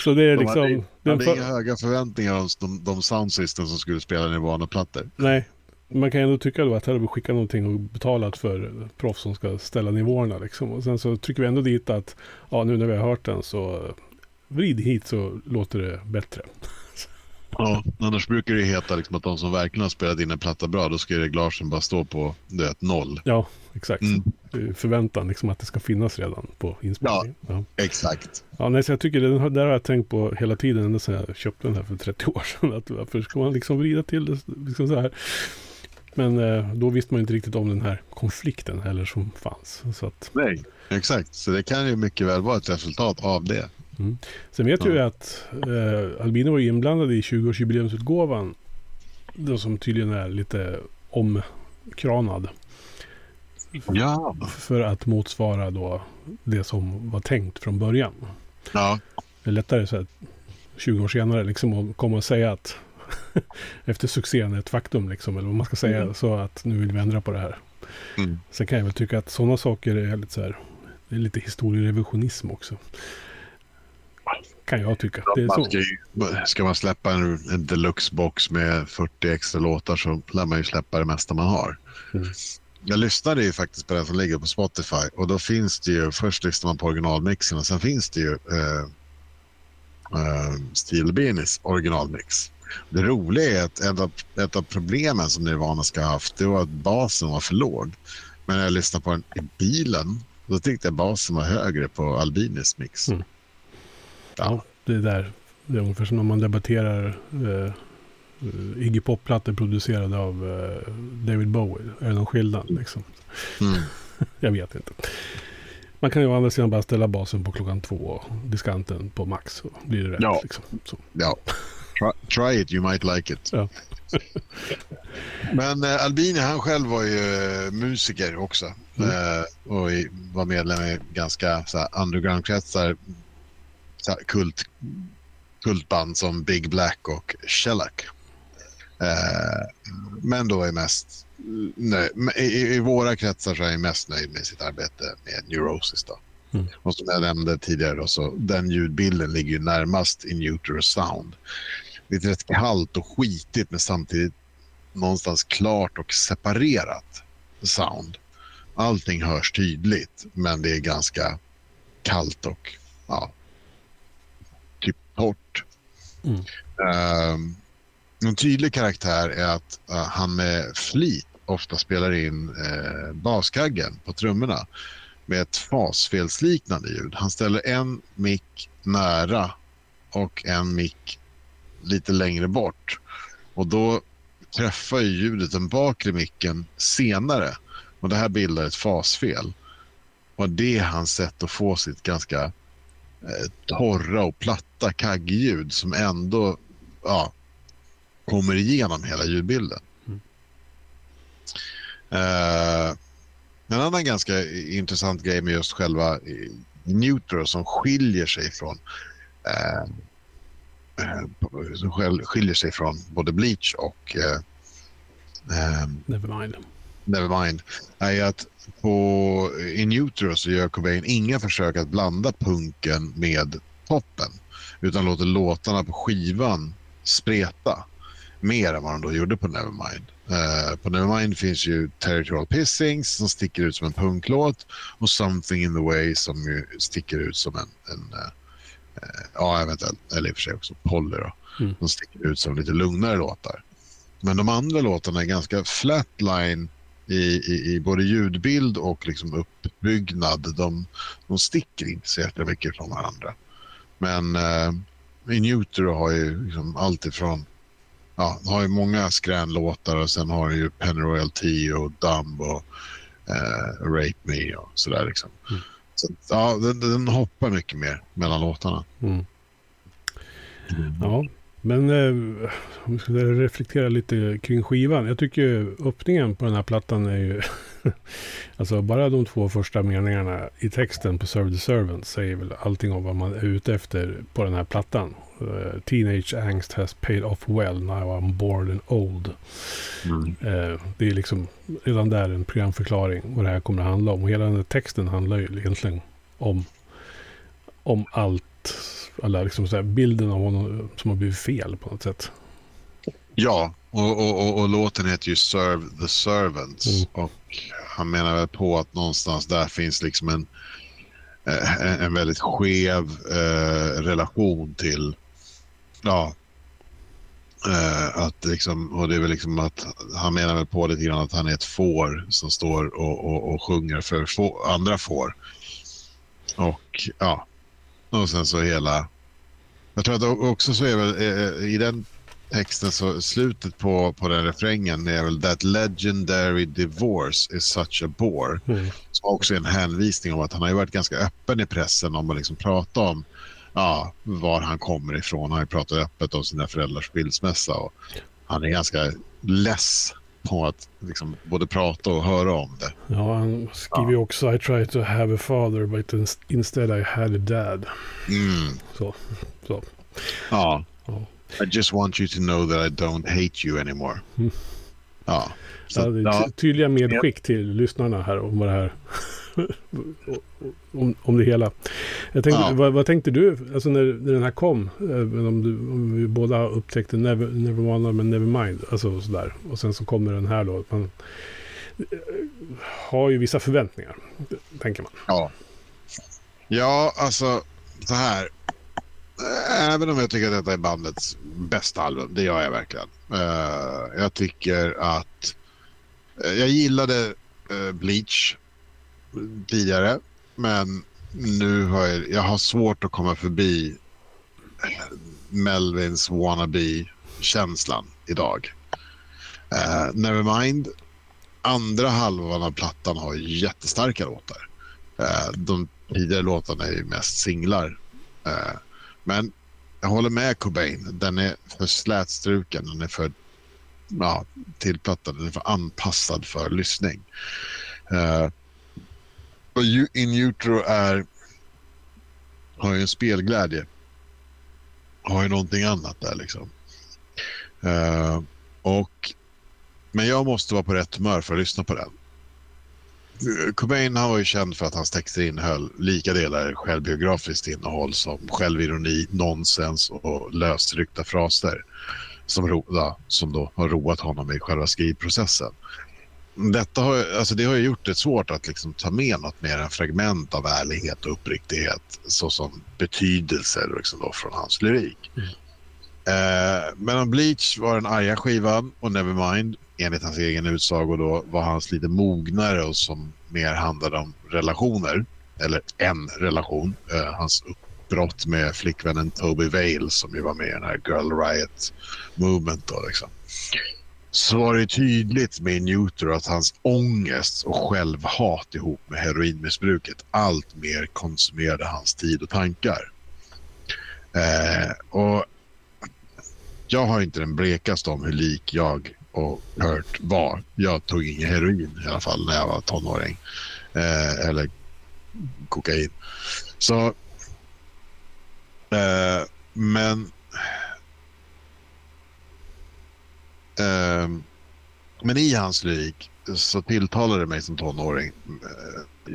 så det är liksom... De hade, de hade för... inga höga förväntningar om de, de soundsystem som skulle spela Nirvana-plattor. Nej, man kan ändå tycka då att här har vi skickat någonting och betalat för proffs som ska ställa nivåerna liksom. Och sen så trycker vi ändå dit att ja, nu när vi har hört den så vrid hit så låter det bättre. Ja, annars brukar det heta liksom att de som verkligen har spelat in en platta bra, då ska reglagen bara stå på det, noll. Ja, exakt. Mm. Förväntan liksom att det ska finnas redan på inspelningen. Ja, ja. exakt. Ja, nej, så jag tycker det där har jag tänkt på hela tiden, ända sedan jag köpte den här för 30 år sedan. Att varför ska man liksom vrida till det liksom så här? Men eh, då visste man inte riktigt om den här konflikten heller som fanns. Så att... Nej, exakt. Så det kan ju mycket väl vara ett resultat av det. Mm. Sen vet ja. jag att eh, Albino var inblandad i 20-årsjubileumsutgåvan. Den som tydligen är lite omkranad. Ja. För att motsvara då det som var tänkt från början. Ja. Det är lättare så här, 20 år senare liksom att komma och säga att (laughs) efter succén är ett faktum liksom. Eller vad man ska säga. Mm. Så att nu vill vi ändra på det här. Mm. Sen kan jag väl tycka att sådana saker är lite så här. Det är lite historierevisionism också. Kan jag tycka. Det är så. Ska, man släppa en, en deluxe-box med 40 extra låtar så lär man ju släppa det mesta man har. Mm. Jag lyssnade ju faktiskt på den som ligger på Spotify och då finns det ju, först lyssnar man på originalmixen och sen finns det ju eh, eh, Steel Beanies originalmix. Det roliga är att ett av, ett av problemen som Nirvana ska ha haft det var att basen var för låg. Men när jag lyssnade på den i bilen då tyckte jag basen var högre på Albinis mix. Mm. Ja, det är där. Det är ungefär som när man debatterar eh, Iggy Pop-plattor producerade av eh, David Bowie. Är det någon skillnad liksom? Mm. (laughs) jag vet inte. Man kan ju å andra sidan bara ställa basen på klockan två och diskanten på max. Så blir det rätt. Ja. Liksom. Ja. Try, try, it, you might like it. Ja. (laughs) Men eh, Albini han själv var ju eh, musiker också. Mm. Eh, och i, var medlem i ganska underground-kretsar kult, kultband som Big Black och Shellac. Eh, men då är mest nöj, i, i, våra kretsar så är jag mest nöjd med sitt arbete med Neurosis. Då. Mm. Och som jag nämnde tidigare, då, så den ljudbilden ligger ju närmast in Utero Sound. Det är rätt kallt och skitigt men samtidigt någonstans klart och separerat sound. Allting hörs tydligt men det är ganska kallt och ja, torrt. Mm. Uh, en tydlig karaktär är att uh, han med flit ofta spelar in uh, baskaggen på trummorna med ett fasfelsliknande ljud. Han ställer en mick nära och en mick lite längre bort. Och då träffar ljudet den bakre micken senare. Och det här bildar ett fasfel. Och det är hans sätt att få sitt ganska Eh, torra och platta kaggljud som ändå ja, kommer igenom hela ljudbilden. Mm. Uh, en annan ganska intressant grej med just själva eh, Neutro som skiljer sig från uh, som skiljer sig från både Bleach och Nevermind. Nevermind är att på In Utero så gör Cobain inga försök att blanda punken med poppen utan låter låtarna på skivan spreta mer än vad de då gjorde på Nevermind. Uh, på Nevermind finns ju Territorial Pissings som sticker ut som en punklåt och Something in the Way som sticker ut som en, en ja eventuellt, eller i och för sig också Polly då, mm. som sticker ut som lite lugnare låtar. Men de andra låtarna är ganska flatline i, i, i både ljudbild och liksom uppbyggnad. De, de sticker inte så jäkla mycket från varandra. Men eh, Inutero har ju liksom allt ifrån ja, har ju många skränlåtar och sen har ju Penny T och Dumb och eh, Rape Me och sådär liksom. Mm. Så, ja, den, den, hoppar mycket mer mellan låtarna. Mm. Mm. Ja, men eh, om vi ska reflektera lite kring skivan. Jag tycker öppningen på den här plattan är ju... (laughs) alltså bara de två första meningarna i texten på Serve the Servant säger väl allting om vad man är ute efter på den här plattan. Uh, Teenage angst has paid off well now I'm bored and old. Mm. Uh, det är liksom redan där en programförklaring vad det här kommer att handla om. Och hela den här texten handlar ju egentligen om, om allt. Alla liksom så bilden av honom som har blivit fel på något sätt. Ja, och, och, och, och låten heter ju Serve the Servants. Mm. Och han menar väl på att någonstans där finns liksom en, eh, en, en väldigt skev eh, relation till ja, eh, att liksom, och det är väl liksom att han menar väl på lite grann att han är ett får som står och, och, och sjunger för få, andra får. Och ja, och sen så hela... Jag tror att också så är väl eh, i den texten så slutet på, på den refrängen är väl that legendary divorce is such a bore. Mm. Som också är en hänvisning om att han har varit ganska öppen i pressen om att liksom prata om ja, var han kommer ifrån. Han har ju pratat öppet om sina föräldrars skilsmässa och han är ganska less på att liksom både prata och höra om det. Ja, han skriver ja. också I try to have a father but instead I had a dad. Mm. Så, så. Ja. ja. I just want you to know that I don't hate you anymore. Mm. Ja. Så, ja, det är tydliga medskick till lyssnarna här om vad det här (laughs) om, om det hela. Tänkte, ja. vad, vad, tänkte du alltså när, när den här kom? Eh, om, du, om vi båda upptäckte Never, Nevermana men Nevermind. Alltså sådär. Och sen så kommer den här då. Man eh, har ju vissa förväntningar, tänker man. Ja, ja alltså så här. Även om jag tycker att detta är bandets bästa album, det gör jag verkligen. Uh, jag tycker att jag gillade Bleach tidigare. Men nu har jag, jag har svårt att komma förbi eh, Melvins wannabe-känslan idag. Eh, uh, Nevermind, andra halvan av plattan har jättestarka låtar. Uh, de tidigare låtarna är ju mest singlar. Uh, men jag håller med Cobain. Den är för slätstruken. Den är för ja, tillplattad. Den är för anpassad för lyssning. Uh, in Utro är, har ju en spelglädje. Har ju någonting annat där liksom. Uh, och, men jag måste vara på rätt humör för att lyssna på den. Cobain han var ju känd för att hans texter innehöll lika delar självbiografiskt innehåll som självironi, nonsens och lösryckta fraser som, ro, som då har roat honom i själva skrivprocessen detta har, alltså det har ju gjort det svårt att liksom ta med något mer än fragment av ärlighet och uppriktighet såsom betydelser liksom då från hans lyrik. Mm. Eh, men om Bleach var den arga skivan och Nevermind, enligt hans egen utsago, då, var hans lite mognare och som mer handlade om relationer. Eller en relation. Eh, hans uppbrott med flickvännen Toby Vale som ju var med i den här Girl Riot Movement. Då, liksom så var det tydligt med Newton att hans ångest och självhat ihop med heroinmissbruket allt mer konsumerade hans tid och tankar. Eh, och jag har inte den blekaste om hur lik jag och Kurt var. Jag tog ingen heroin i alla fall när jag var tonåring. Eh, eller kokain. Så... Eh, men men i hans lyrik så tilltalade det mig som tonåring eh,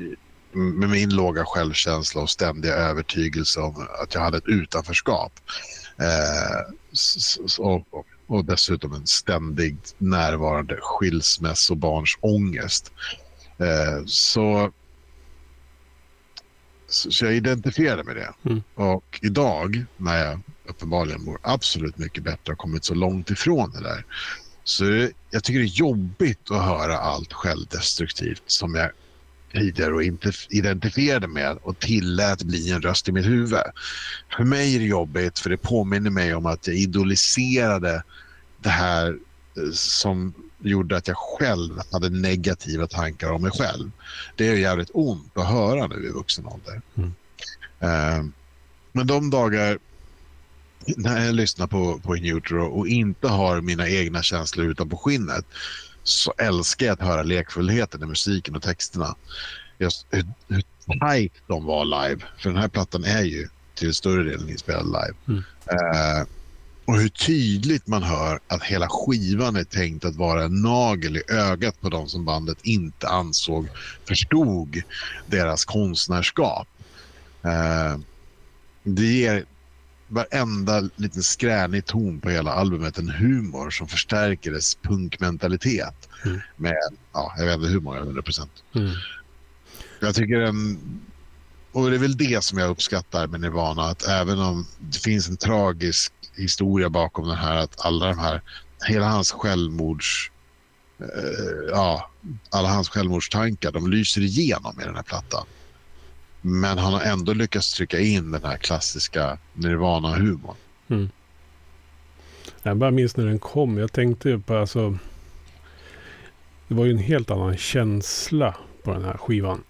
med min låga självkänsla och ständiga övertygelse om att jag hade ett utanförskap. Eh, och, dessutom en ständigt närvarande skilsmässobarns ångest. Eh, så, så jag identifierade med det. Mm. Och idag när jag uppenbarligen mår absolut mycket bättre och kommit så långt ifrån det där. Så jag tycker det är jobbigt att höra allt självdestruktivt som jag tidigare och inte identifierade med och tillät bli en röst i mitt huvud. För mig är det jobbigt för det påminner mig om att jag idoliserade det här eh, som gjorde att jag själv hade negativa tankar om mig själv. Det är jävligt ont att höra nu i vuxen ålder. Mm. Uh, men de dagar när jag lyssnar på, på In Utero och inte har mina egna känslor utanpå skinnet så älskar jag att höra lekfullheten i musiken och texterna. Just hur, hur tight de var live. För den här plattan är ju till större delen inspelad live. Mm. Uh, och hur tydligt man hör att hela skivan är tänkt att vara en nagel i ögat på de som bandet inte ansåg förstod deras konstnärskap. Uh, det ger varenda liten skränig ton på hela albumet en humor som förstärker dess punkmentalitet. Mm. Med, ja, jag vet inte hur många hundra procent. Mm. Jag tycker den... Och det är väl det som jag uppskattar med Nirvana. Att även om det finns en tragisk historia bakom den här. Att alla de här... Hela hans självmords... Eh, ja, alla hans självmordstankar, de lyser igenom i den här plattan. Men han har ändå lyckats trycka in den här klassiska Nirvana-humorn. Mm. Jag bara minns när den kom. Jag tänkte på alltså... Det var ju en helt annan känsla på den här skivan.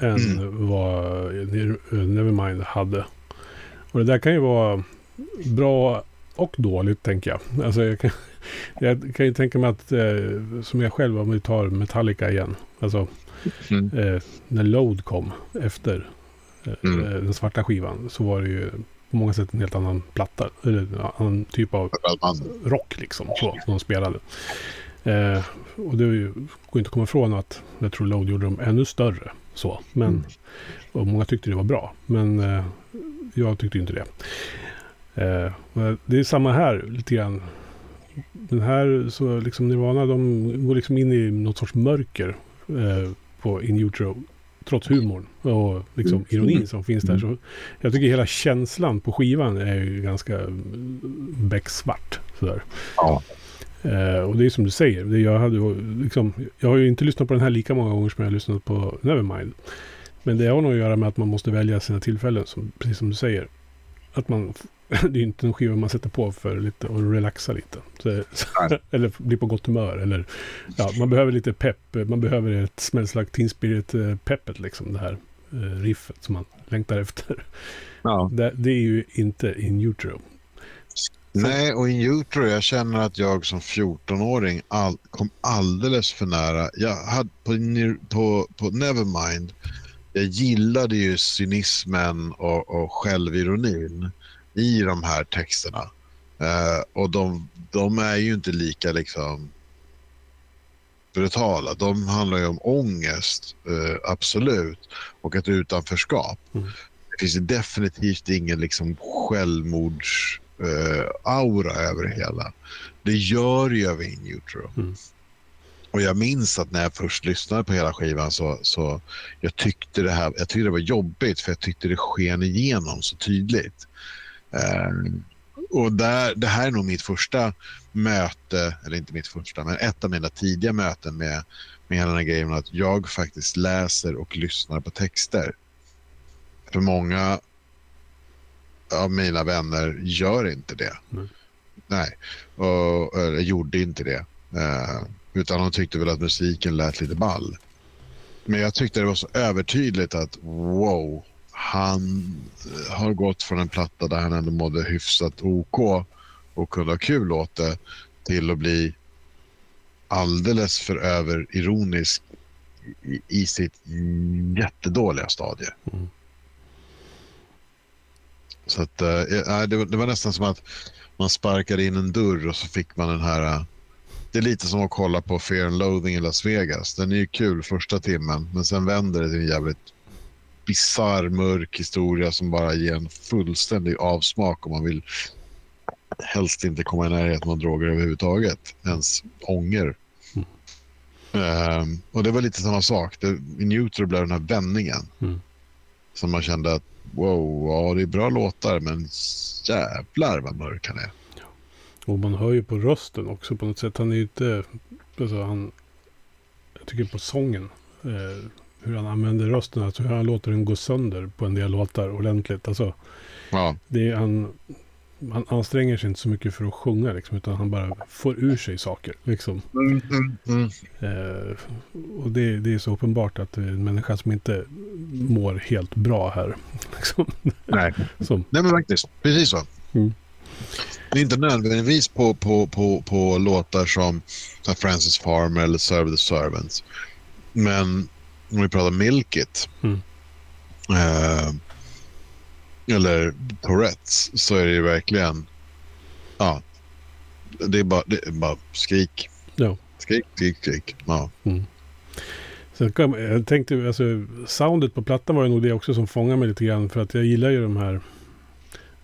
Än mm. vad Nevermind hade. Och det där kan ju vara bra och dåligt tänker jag. Alltså jag kan, (laughs) jag kan ju tänka mig att, eh, som jag själv, om vi tar Metallica igen. Alltså, mm. eh, när Load kom efter eh, mm. Den svarta skivan så var det ju på många sätt en helt annan platta. Eller en annan typ av rock liksom. Så, som de spelade. Eh, och det ju, går inte att komma ifrån att jag tror Load gjorde dem ännu större. Så, men, mm. Och många tyckte det var bra. Men eh, jag tyckte inte det. Eh, det är samma här lite grann. Den här, så liksom Nirvana, de går liksom in i något sorts mörker eh, på In Utero. Trots humorn och liksom mm. ironin som finns där. Så jag tycker hela känslan på skivan är ganska becksvart. Sådär. Ja. Eh, och det är som du säger. Det jag, hade, liksom, jag har ju inte lyssnat på den här lika många gånger som jag har lyssnat på Nevermind. Men det har nog att göra med att man måste välja sina tillfällen, som, precis som du säger. Att man (laughs) det är inte en skiva man sätter på för lite och relaxa lite. Så, (laughs) eller bli på gott humör. Eller, ja, man behöver lite pepp. Man behöver ett Smells Like Teen Spirit-peppet. Liksom, det här eh, riffet som man längtar efter. Ja. (laughs) Det, det, är ju inte in utro. Nej, och in utro, jag känner att jag som 14-åring all, kom alldeles för nära. Jag hade på, på, på Nevermind, jag gillade ju cynismen och, och självironin i de här texterna. Uh, och de, de, är ju inte lika liksom brutala. De handlar ju om ångest, uh, absolut, och ett utanförskap. Mm. Det finns definitivt ingen liksom självmordsaura uh, över det hela. Det gör ju över In Utero. Mm. Och jag minns att när jag först lyssnade på hela skivan så, så jag tyckte det här, jag tyckte det var jobbigt för jag tyckte det sken igenom så tydligt. Um, och där, det här är nog mitt första möte, eller inte mitt första, men ett av mina tidiga möten med, med hela den här grejen att jag faktiskt läser och lyssnar på texter. För många av mina vänner gör inte det. Mm. Nej, och, eller gjorde inte det. Uh, utan de tyckte väl att musiken lät lite ball. Men jag tyckte det var så övertydligt att wow, han har gått från en platta där han ändå mådde hyfsat OK och kunde ha kul åt det till att bli alldeles för överironisk i, i sitt jättedåliga stadie. Mm. Så att, äh, det, var, det, var, nästan som att man sparkade in en dörr och så fick man den här... Det är lite som att kolla på Fear and Loathing i Las Vegas. Den är ju kul första timmen, men sen vänder det till en jävligt bisarr, mörk historia som bara ger en fullständig avsmak om man vill helst inte komma i närheten av droger överhuvudtaget, ens ånger. Mm. Um, och det var lite samma sak. Det, I Newtor blev den här vändningen. Mm. Som man kände att wow, ja, det är bra låtar men jävlar vad mörk han är. Och man hör ju på rösten också på något sätt. Han är ju inte, alltså han, jag tycker på sången. Eh, hur han använder rösten, alltså hur han låter den gå sönder på en del låtar ordentligt. Alltså, ja. det är, han, han anstränger sig inte så mycket för att sjunga, liksom, utan han bara får ur sig saker. Liksom. Mm, mm, mm. Eh, och det, det, är så uppenbart att det är en människa som inte mår helt bra här. (laughs) Liksom. Nej. Som. Nej, men faktiskt. Precis så. Mm. Det är inte nödvändigtvis på, på, på, på låtar som Francis Farmer eller Serve the Servants. Men om vi pratar Milk It. Mm. Uh, eller Tourettes så är det ju verkligen... Ja, det är bara, det är bara skrik. Ja. Skrik, skrik, skrik. Ja. Mm. Sen kan, jag tänkte, alltså, soundet på plattan var ju nog det också som fångade mig lite grann. För att jag gillar ju de här...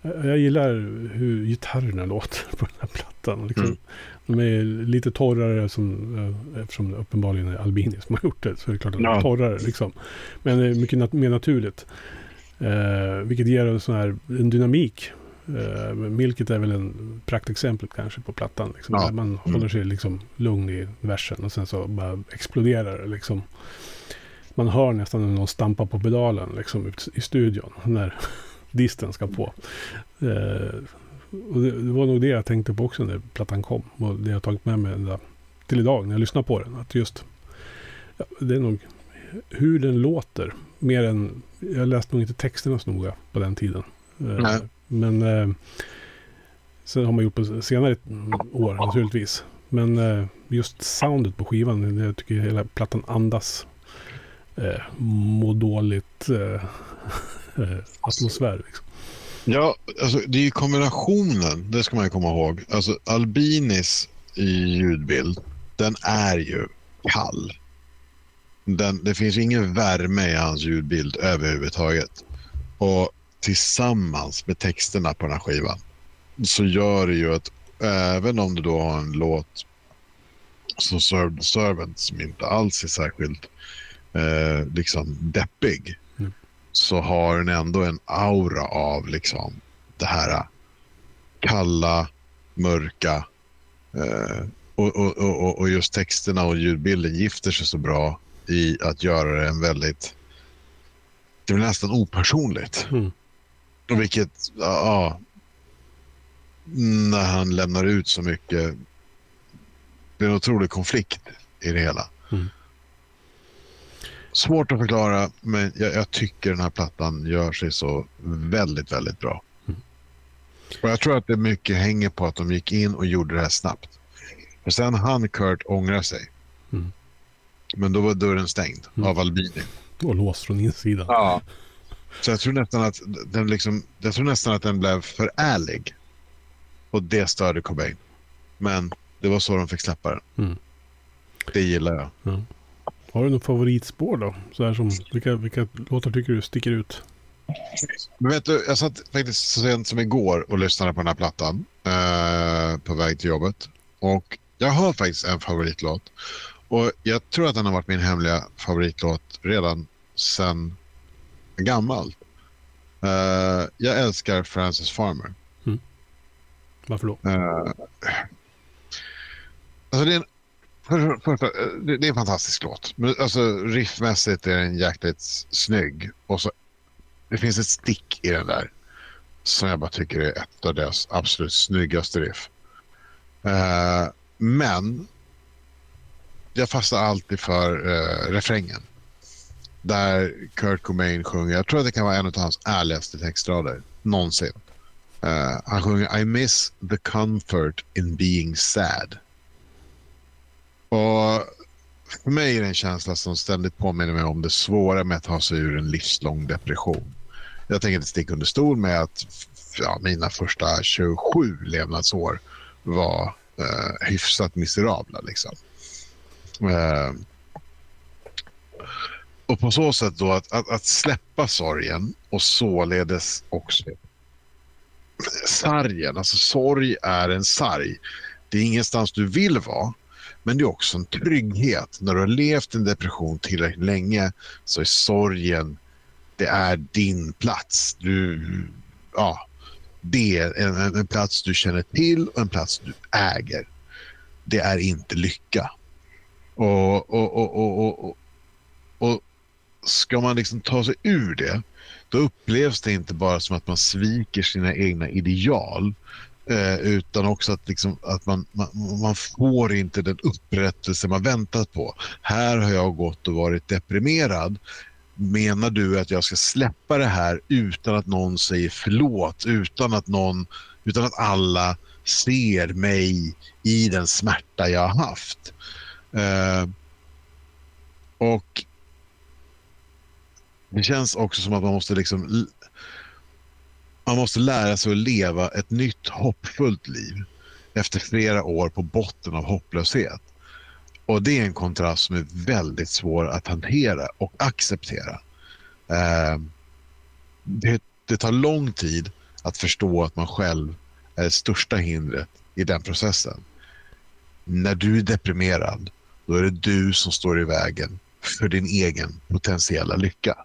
Jag gillar hur gitarrerna låter på den här plattan. Liksom, mm. De är lite torrare som, eh, eftersom det uppenbarligen är Albini som har gjort det. Så är det klart att de är torrare liksom. Men det är mycket nat mer naturligt. Eh, vilket ger en sån här en dynamik. Eh, Milket är väl en praktexempel kanske på plattan. Liksom, ja. Man mm. håller sig liksom lugn i versen och sen så bara exploderar det liksom. Man hör nästan när någon stampar på pedalen liksom i studion när (laughs) disten ska på. Eh, och det, det, var nog det jag tänkte på också när plattan kom. Och det jag tagit med mig där, till idag när jag lyssnar på den. Att just, ja, det är nog hur den låter. Mer än, jag läste nog inte texterna så noga på den tiden. Eh, Nej. Men eh, sen har man gjort på senare år naturligtvis. Men eh, just soundet på skivan, jag tycker hela plattan andas eh, må dåligt eh, (laughs) atmosfär. Liksom. Ja, alltså det är ju kombinationen, det ska man ju komma ihåg. Alltså Albinis i ljudbild, den är ju kall. Den, det finns ingen värme i hans ljudbild överhuvudtaget. Och tillsammans med texterna på den här skivan så gör det ju att även om du då har en låt som Serve the Servant som inte alls är särskilt eh, liksom deppig så har den ändå en aura av liksom det här kalla, mörka eh, och, och, och, och just texterna och ljudbilden gifter sig så bra i att göra det en väldigt det blir nästan opersonligt. Mm. Vilket, ja, när han lämnar ut så mycket. Det är en otrolig konflikt i det hela. Mm. Svårt att förklara, men jag, jag, tycker den här plattan gör sig så väldigt, väldigt bra. Mm. Och Jag tror att det mycket hänger på att de gick in och gjorde det här snabbt. För sen han Kurt ångra sig. Mm. Men då var dörren stängd mm. av Albini. Och låst från insidan. Ja. Så jag tror nästan att den, liksom, jag tror nästan att den blev för ärlig. Och det störde Cobain. Men det var så de fick släppa den. Mm. Det gillar jag. Har du något favoritspår då? Så här som, vilka, vilka låtar tycker du sticker ut? Men vet du, jag satt faktiskt så sent som igår och lyssnade på den här plattan eh, på väg till jobbet. Och jag har faktiskt en favoritlåt. Och jag tror att den har varit min hemliga favoritlåt redan sen gammalt. Uh, jag älskar Francis Farmer. Mm. Varför då? Uh, alltså det, är en, för, för, för, eh, det, det, är en fantastisk låt. Alltså, riffmässigt är den jäkligt snygg. Och så, det finns ett stick i den där som jag bara tycker är ett av deras absolut snyggaste riff. Uh, men jag fastnar alltid för uh, refrängen där Kurt Cobain sjunger, jag tror att det kan vara en av hans ärligaste textrader någonsin. Uh, han sjunger I miss the comfort in being sad. Och för mig är det en känsla som ständigt påminner mig om det svåra med att ta sig ur en livslång depression. Jag tänker inte sticka under stol med att ja, mina första 27 levnadsår var eh, hyfsat miserabla. Liksom. Eh, och på så sätt då att, att, att släppa sorgen och således också sargen. Alltså sorg är en sarg. Det är ingenstans du vill vara. Men det är också en trygghet. När du har levt en depression tillräckligt länge så är sorgen, det är din plats. Du, ja, det är en, en plats du känner till och en plats du äger. Det är inte lycka. Och, och, och, och, och, och, ska man liksom ta sig ur det, då upplevs det inte bara som att man sviker sina egna ideal, eh, utan också att, liksom, att man, man, man, får inte den upprättelse man väntat på. Här har jag gått och varit deprimerad. Menar du att jag ska släppa det här utan att någon säger förlåt, utan att, någon, utan att alla ser mig i den smärta jag har haft? Eh, och det känns också som att man måste liksom man måste lära sig att leva ett nytt hoppfullt liv efter flera år på botten av hopplöshet. Och det är en kontrast som är väldigt svår att hantera och acceptera. Eh, det, det tar lång tid att förstå att man själv är det största hindret i den processen. När du är deprimerad, då är det du som står i vägen för din egen potentiella lycka.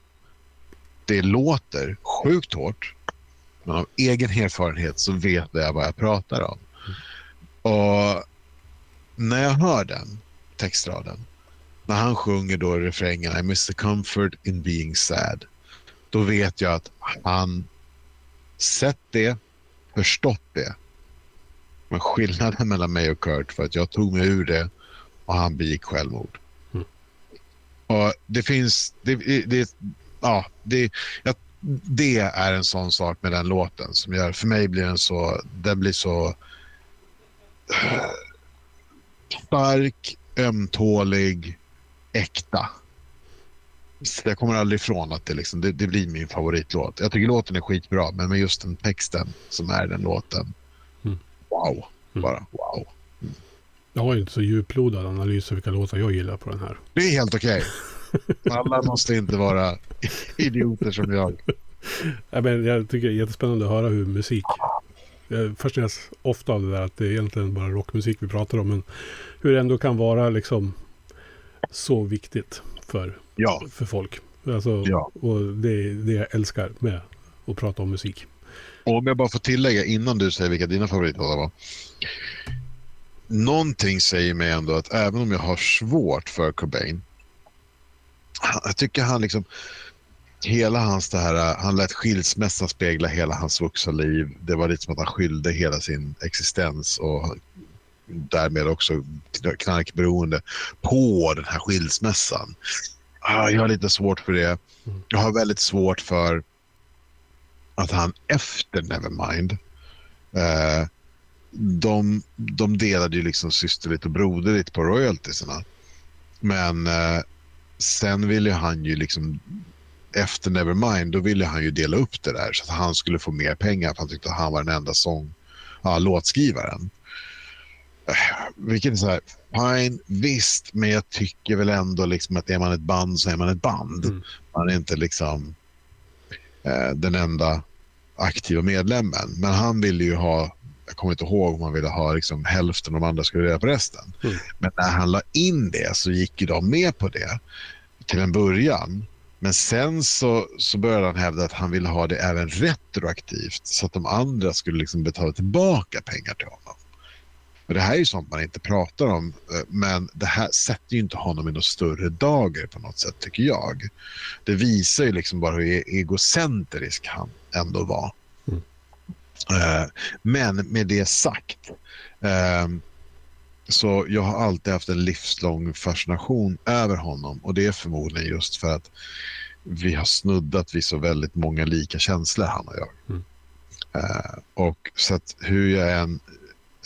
Det låter sjukt hårt, men av egen erfarenhet så vet jag vad jag pratar om. Och när jag hör den textraden, när han sjunger då refrängen I miss the comfort in being sad, då vet jag att han sett det, förstått det. Men skillnaden mellan mig och Kurt var att jag tog mig ur det och han begick självmord. Mm. Och det finns, det, det, ja, det, jag, det är en sån sak med den låten som gör, för mig blir den så, den blir så (sighs) stark, ömtålig, äkta. Jag kommer aldrig ifrån att det, liksom, det, det, blir min favoritlåt. Jag tycker låten är skitbra, men med just den texten som är den låten. Mm. Wow, mm. bara wow. Mm. Jag har ju inte så djuplodad analys av vilka låtar jag gillar på den här. Det är helt okej. Okay. (laughs) Alla måste inte vara idioter som jag. Ja, men jag tycker det är jättespännande att höra hur musik... Jag fascineras ofta av det där att det är egentligen bara rockmusik vi pratar om. Men hur det ändå kan vara liksom så viktigt för, ja. för folk. Alltså, ja. Och det är det jag älskar med att prata om musik. Och om jag bara får tillägga innan du säger vilka dina favoritlåtar var. Någonting säger mig ändå att även om jag har svårt för Cobain. Jag tycker han liksom hela hans det här, han lät skilsmässan spegla hela hans vuxna liv. Det var lite som att han skyllde hela sin existens och därmed också knarkberoende på den här skilsmässan. Ah, jag har lite svårt för det. Jag har väldigt svårt för att han efter Nevermind eh, de, de delade ju liksom systerligt och broderligt på royaltiesarna. Men eh, sen ville han ju liksom efter Nevermind, då ville han ju dela upp det där så att han skulle få mer pengar för han tyckte att han var den enda sång, ja, låtskrivaren. Vilket är så här, fine, visst, men jag tycker väl ändå liksom att är man ett band så är man ett band. Mm. Man är inte liksom eh, den enda aktiva medlemmen. Men han ville ju ha, jag kommer inte ihåg om han ville ha liksom hälften och de andra skulle dela på resten. Mm. Men när han la in det så gick ju de med på det till en början. Men sen så, så började han hävda att han ville ha det även retroaktivt så att de andra skulle liksom betala tillbaka pengar till honom. Och det här är ju sånt man inte pratar om, eh, men det här sätter ju inte honom i något större dager på något sätt, tycker jag. Det visar ju liksom bara hur e-, egocentrisk han ändå var. Uh, men med det sagt, uh, så jag har alltid haft en livslång fascination över honom och det är förmodligen just för att vi har snuddat vid så väldigt många lika känslor, han och jag. Mm. Uh, och så att hur jag än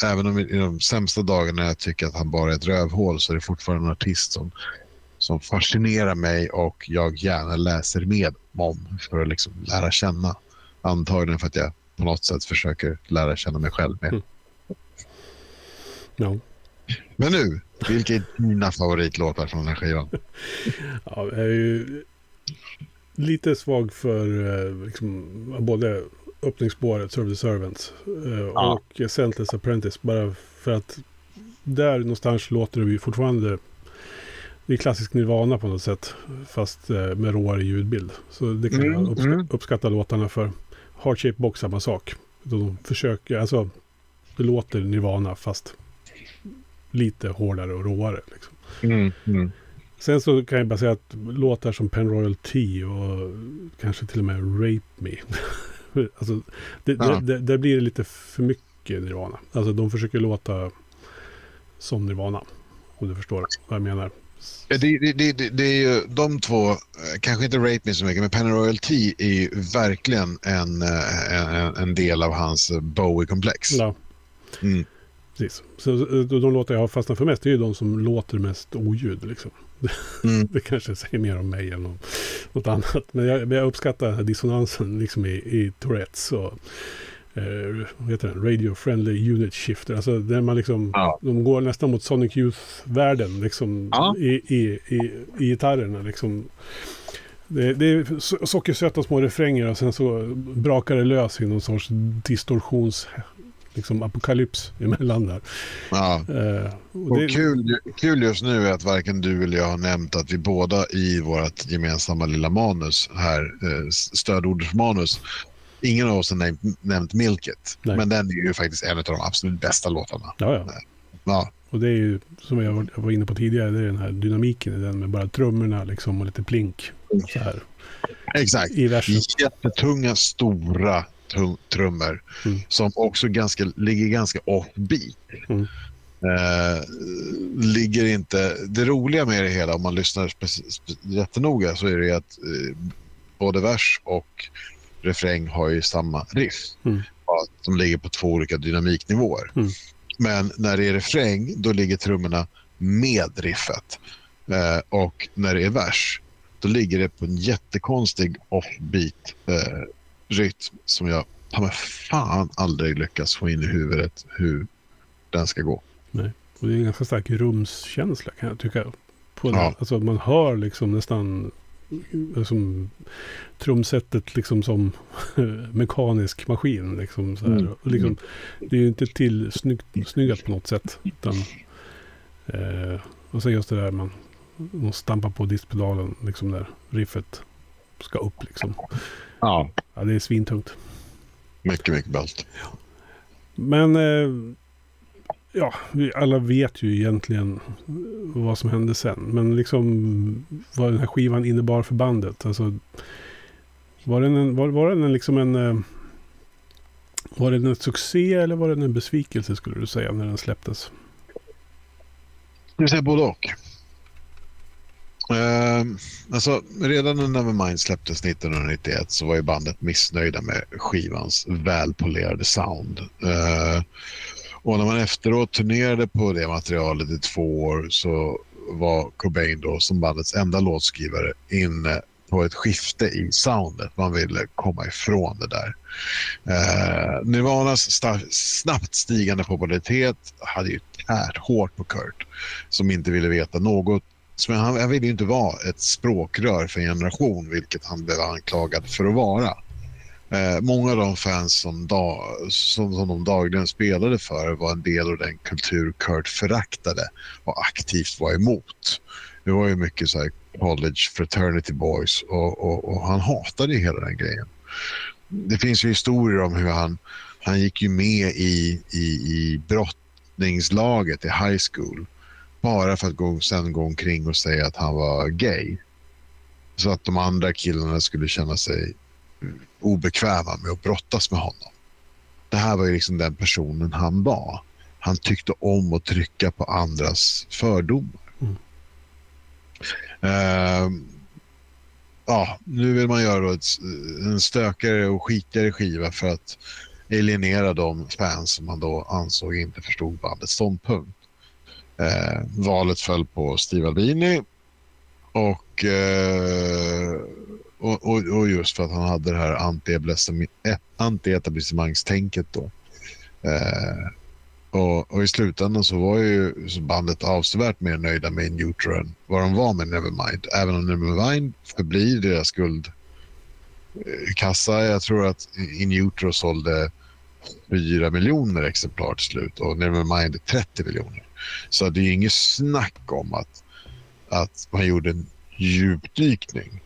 även om i de sämsta dagarna jag tycker att han bara är ett rövhål så är det fortfarande en artist som, som fascinerar mig och jag gärna läser med om för att liksom lära känna. Antagligen för att jag på något sätt försöker lära känna mig själv med. Mm. Ja. Men nu, vilka är dina favoritlåtar från den här skivan? (laughs) ja, jag är ju lite svag för eh, liksom, både öppningsspåret, Serve the Servants. Eh, ja. Och Sentless Apprentice. Bara för att där någonstans låter det ju fortfarande det är klassisk Nirvana på något sätt. Fast eh, med råare ljudbild. Så det kan mm, jag uppskatta, mm. uppskatta låtarna för. Hard Shape Box samma sak. De försöker, alltså det låter Nirvana fast lite hårdare och råare. Liksom. Mm, mm. Sen så kan jag bara säga att låtar som Penroyal T och kanske till och med Rape Me. (laughs) Alltså, det, ja. det, det, blir lite för mycket Nirvana. Alltså de försöker låta som Nirvana. Om du förstår vad jag menar. Det, det, det, det, är ju de två, eh, kanske inte Rape Me så mycket, men Penny Royalty är ju verkligen en, eh, en, en del av hans Bowie-komplex. Ja. Mm. precis. Så, de låtar jag har fastnat för mest, är ju de som låter mest oljud. Liksom. (laughs) Mm. det kanske säger mer om mig än om något annat. Men jag, jag uppskattar dissonansen liksom i, i Tourettes och eh, vad heter den? Radio Friendly Unit Shifter. Alltså där man liksom, ja. de går nästan mot Sonic Youth-världen liksom ja. i, i, i, i gitarrerna liksom. Det, det är sockersöta små refränger och sen så brakar det lös i någon sorts distorsions liksom apokalyps emellan där. Ja. Uh, och, och det... kul, kul just nu är att varken du eller jag har nämnt att vi båda i vårt gemensamma lilla manus här, eh, stödordsmanus, ingen av oss har nämnt, Milket. Nej. Men den är ju faktiskt en av de absolut bästa låtarna. Ja, ja. ja. Och det är ju, som jag var inne på tidigare, det är den här dynamiken i den med bara trummorna liksom och lite plink. Så här. Exakt. I versen. Jättetunga, stora trummor mm. som också ganska, ligger ganska offbeat. Mm. Uh, ligger inte... Det roliga med det hela, om man lyssnar jättenoga, så är det att uh, både vers och refräng har ju samma riff. Mm. De ligger på två olika dynamiknivåer. Mm. Men när det är refräng, då ligger trummorna med riffet. Uh, och när det är vers, då ligger det på en jättekonstig offbeat rytm som jag har med fan aldrig lyckats få in i huvudet hur den ska gå. Nej, och det är en ganska stark rumskänsla kan jag tycka. På ja. Alltså man hör liksom nästan som trumsetet liksom som (laughs) mekanisk maskin. Liksom, så mm. och liksom, det är ju inte till snyggt, snyggat på något sätt. Utan, eh, och sen just det där man, man stampar på diskpedalen, liksom där riffet ska upp liksom. Ja. ja det är svintungt. Mycket, mycket ballt. Men eh, ja, vi alla vet ju egentligen vad som hände sen. Men liksom vad den här skivan innebar för bandet. Alltså, var den, en, var, var den en, liksom en... Eh, var den en succé eller var den en besvikelse skulle du säga när den släpptes? Jag säger säga både och. Eh, alltså, redan när Nevermind släpptes 1991 så var ju bandet missnöjda med skivans välpolerade sound. Eh, och när man efteråt turnerade på det materialet i två år så var Cobain då som bandets enda låtskrivare inne på ett skifte i soundet. Man ville komma ifrån det där. Eh, Nirvanas snabbt stigande popularitet hade ju tärt hårt på Kurt som inte ville veta något men han, han ville ju inte vara ett språkrör för en generation, vilket han blev anklagad för att vara. Eh, många av de fans som, da, som, som de dagligen spelade för var en del av den kultur Kurt föraktade och aktivt var emot. Det var ju mycket så college fraternity boys och, och, och han hatade hela den grejen. Det finns ju historier om hur han, han gick ju med i, i, i brottningslaget i high school bara för att gå, sen gå omkring och säga att han var gay. Så att de andra killarna skulle känna sig obekväma med att brottas med honom. Det här var ju liksom den personen han var. Han tyckte om att trycka på andras fördomar. Mm. Uh, ja, nu vill man göra ett, en stökare och skitigare skiva för att alienera de fans som man då ansåg inte förstod bandets ståndpunkt. Eh, valet föll på Steve Albini och, eh, och, och, och, just för att han hade det här eh, anti-etablissemangstänket då. Eh, och, och, i slutändan så var ju bandet avsevärt mer nöjda med Neutro än vad de var med Nevermind. Även om Nevermind förblir deras guldkassa. Eh, Jag tror att In sålde 4 miljoner exemplar till slut och Nevermind 30 miljoner. Så det är inget snack om att, att man gjorde en djupdykning.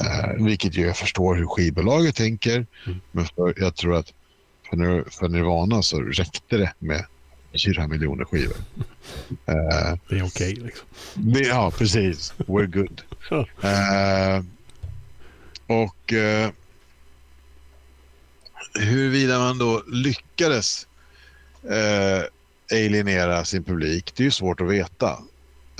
Eh, vilket ju jag förstår hur skivbolaget tänker. Mm. Men för, jag tror att för, för Nirvana så räckte det med 4 miljoner skivor. (laughs) Eh, det är okej okay, liksom. ja, precis. We're good. (laughs) eh, och eh, huruvida man då lyckades eh, alienera sin publik, det är ju svårt att veta.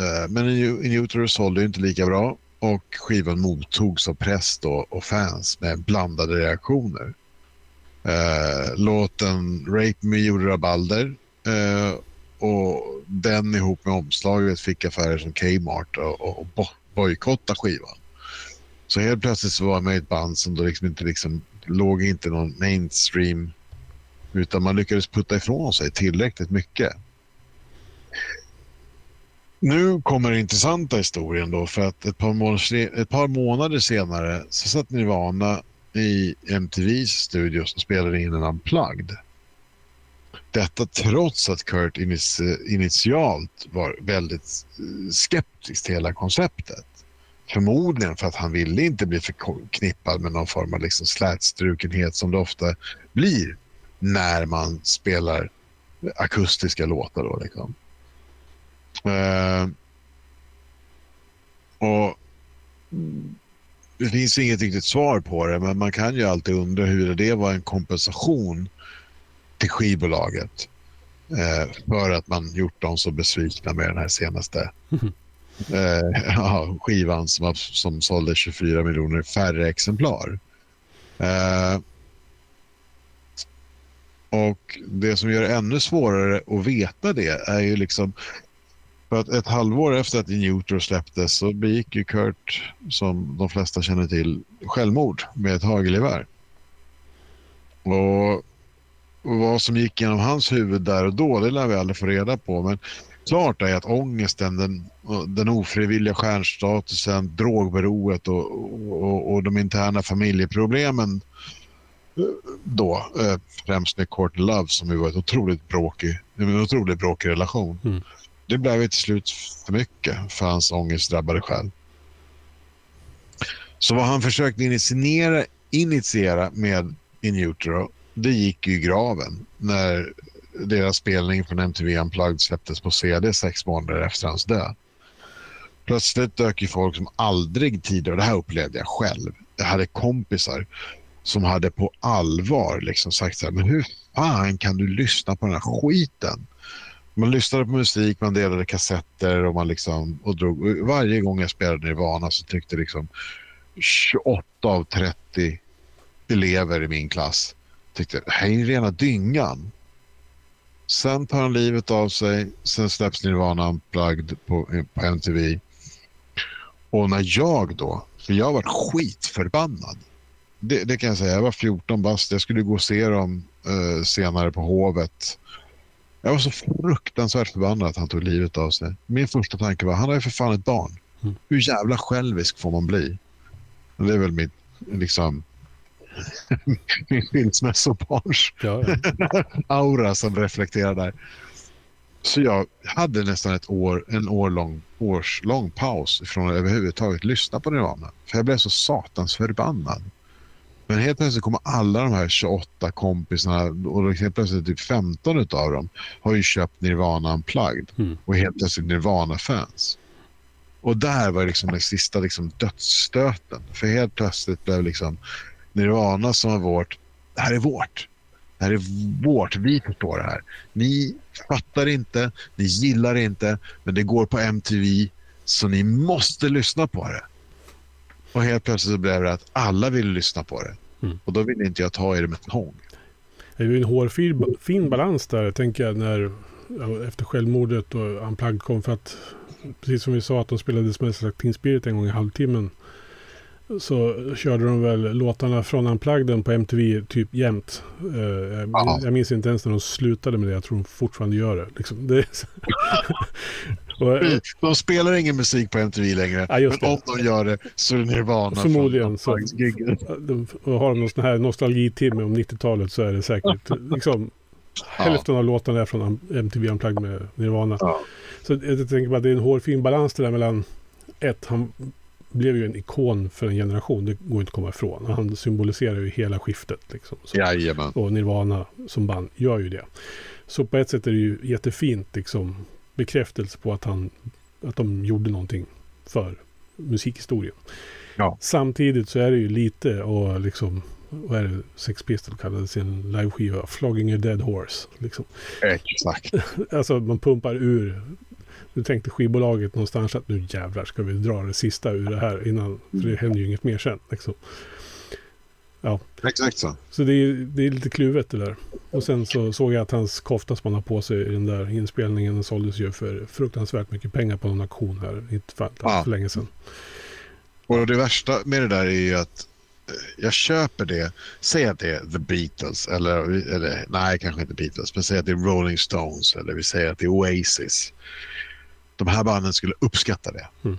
Eh, men In Utero sålde inte lika bra och skivan mottogs av press och fans med blandade reaktioner. Eh, låten Rape Me gjorde rabalder Eh, och den ihop med omslaget fick affärer som Kmart och, och bojkotta skivan. Så helt plötsligt så var jag med i ett band som då liksom inte liksom, låg inte någon mainstream utan man lyckades putta ifrån sig tillräckligt mycket. Nu kommer den intressanta historien då för att ett par, månader, ett par månader senare så satt Nirvana i MTVs studio som spelade in en unplugged. Detta trots att Kurt eh, initialt var väldigt eh, skeptisk till hela konceptet. Förmodligen för att han ville inte bli förknippad med någon form av liksom slätstrukenhet som det ofta blir när man spelar akustiska låtar. Då, liksom. Uh, och det finns inget riktigt svar på det, men man kan ju alltid undra hur det var en kompensation till skivbolaget eh, för att man gjort dem så besvikna med den här senaste (laughs) eh, ja, skivan som, som sålde 24 miljoner färre exemplar. Eh, och det som gör det ännu svårare att veta det är ju liksom för att ett halvår efter att In släpptes så begick ju Kurt, som de flesta känner till, självmord med ett hagelgevär. Och vad som gick genom hans huvud där och då, det lär vi aldrig få reda på. Men klart är att ångesten, den, den ofrivilliga stjärnstatusen, drogberoet och, och, och de interna familjeproblemen då, eh, främst med Courtney Love som ju var ett otroligt bråkig, en otroligt bråkig relation. Mm. Det blev till slut för mycket för hans ångestdrabbade själ. Så vad han försökte initiera, initiera med In Utero, det gick ju i graven när deras spelning från MTV Unplugged släpptes på CD sex månader efter hans död. Plötsligt dök ju folk som aldrig tidigare, det här upplevde jag själv, jag hade kompisar som hade på allvar liksom sagt så här, men hur fan kan du lyssna på den här skiten? Man lyssnade på musik, man delade kassetter och man liksom och drog. Varje gång jag spelade Nirvana så tyckte liksom 28 av 30 elever i min klass tyckte det här är rena dyngan. Sen tar han livet av sig, sen släpps Nirvana Unplugged på, på MTV. Och när jag då, för jag var skitförbannad det, det, kan jag säga. Jag var 14 bast. Jag skulle gå och se dem eh, senare på Hovet. Jag var så fruktansvärt förbannad att han tog livet av sig. Min första tanke var, han har ju för fan ett barn. Mm. Hur jävla självisk får man bli? Det är väl mitt, liksom, (laughs) min skilsmässobarns ja, ja. (laughs) aura som reflekterar där. Så jag hade nästan ett år, en år lång, års lång paus från att överhuvudtaget lyssna på Nirvana. För jag blev så satans förbannad. Men helt plötsligt kommer alla de här 28 kompisarna och helt plötsligt typ 15 av dem har ju köpt Nirvana Unplugged mm. och helt plötsligt Nirvana-fans. Och där var liksom den sista liksom dödsstöten. För helt plötsligt blev liksom Nirvana som var vårt, det här är vårt. Det här är vårt, vi förstår det här. Ni fattar inte, ni gillar inte, men det går på MTV så ni måste lyssna på det. Och helt plötsligt så blev det att alla ville lyssna på det. Mm. Och då ville inte jag ta i det med tång. Det är ju en hårfin fin balans där, tänker jag, när efter självmordet och Unplugged kom. För att precis som vi sa att de spelade Smells Teen Spirit en gång i halvtimmen. Så körde de väl låtarna från Unplugged på MTV typ jämt. Uh, jag, jag minns inte ens när de slutade med det. Jag tror de fortfarande gör det. Liksom. det (laughs) Och, de spelar ingen musik på MTV längre, ja, men om de gör det så är det Nirvana. Förmodligen. Så, de, har de någon sån här nostalgitimme om 90-talet så är det säkert liksom, ja. hälften av låtarna är från MTV Unplugged med Nirvana. Ja. Så jag tänker bara att det är en hårfin balans det där mellan ett, han blev ju en ikon för en generation. Det går inte att komma ifrån. Han symboliserar ju hela skiftet. Liksom. Så, och Nirvana som band gör ju det. Så på ett sätt är det ju jättefint liksom, bekräftelse på att, han, att de gjorde någonting för musikhistorien. Ja. Samtidigt så är det ju lite och liksom vad är det Sex Pistols kallade sin liveskiva Flogging a Dead Horse. Liksom. Exakt. (laughs) alltså man pumpar ur. Nu tänkte skivbolaget någonstans att nu jävlar ska vi dra det sista ur det här innan. För det händer ju inget mer sen. Liksom. Ja. Exakt så. Så det är, det är lite kluvet det där. Och sen så såg jag att hans kofta som han har på sig i den där inspelningen såldes ju för fruktansvärt mycket pengar på någon auktion här. Inte för, Ja. för länge sedan. Och det värsta med det där är ju att jag köper det. Säg att det är The Beatles, eller, eller nej, kanske inte Beatles, men säg att det är Rolling Stones eller vi säger att det är Oasis. De här banden skulle uppskatta det. Mm.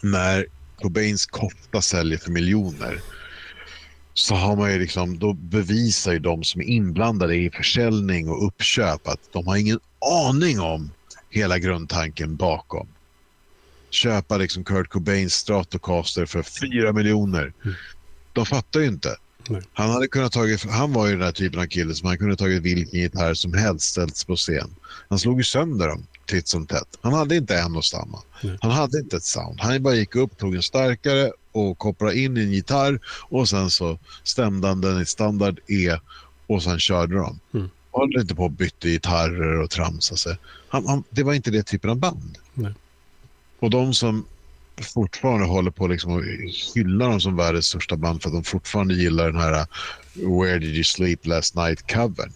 När Cobains kofta säljer för miljoner så har man ju liksom, då bevisar ju de som är inblandade i försäljning och uppköp att de har ingen aning om hela grundtanken bakom köpa liksom Kurt Cobains Stratocaster för 4 miljoner. Mm. De fattar ju inte. Nej. Han, hade kunnat tagit, han var ju den här typen av kille som han kunde tagit vilken gitarr som helst ställts på scen. Han slog ju sönder dem titt som tätt. Han hade inte en och samma. Nej. Han hade inte ett sound. Han bara gick upp, tog en starkare och kopplade in en gitarr och sen så stämde han den i standard E och sen körde de. Mm. Han höll inte på och bytte gitarrer och tramsade sig. Han, han, det var inte det typen av band. Nej. Och de som fortfarande håller på liksom att hylla dem som världens största band för att de fortfarande gillar den här uh, Where did you sleep last night-covern.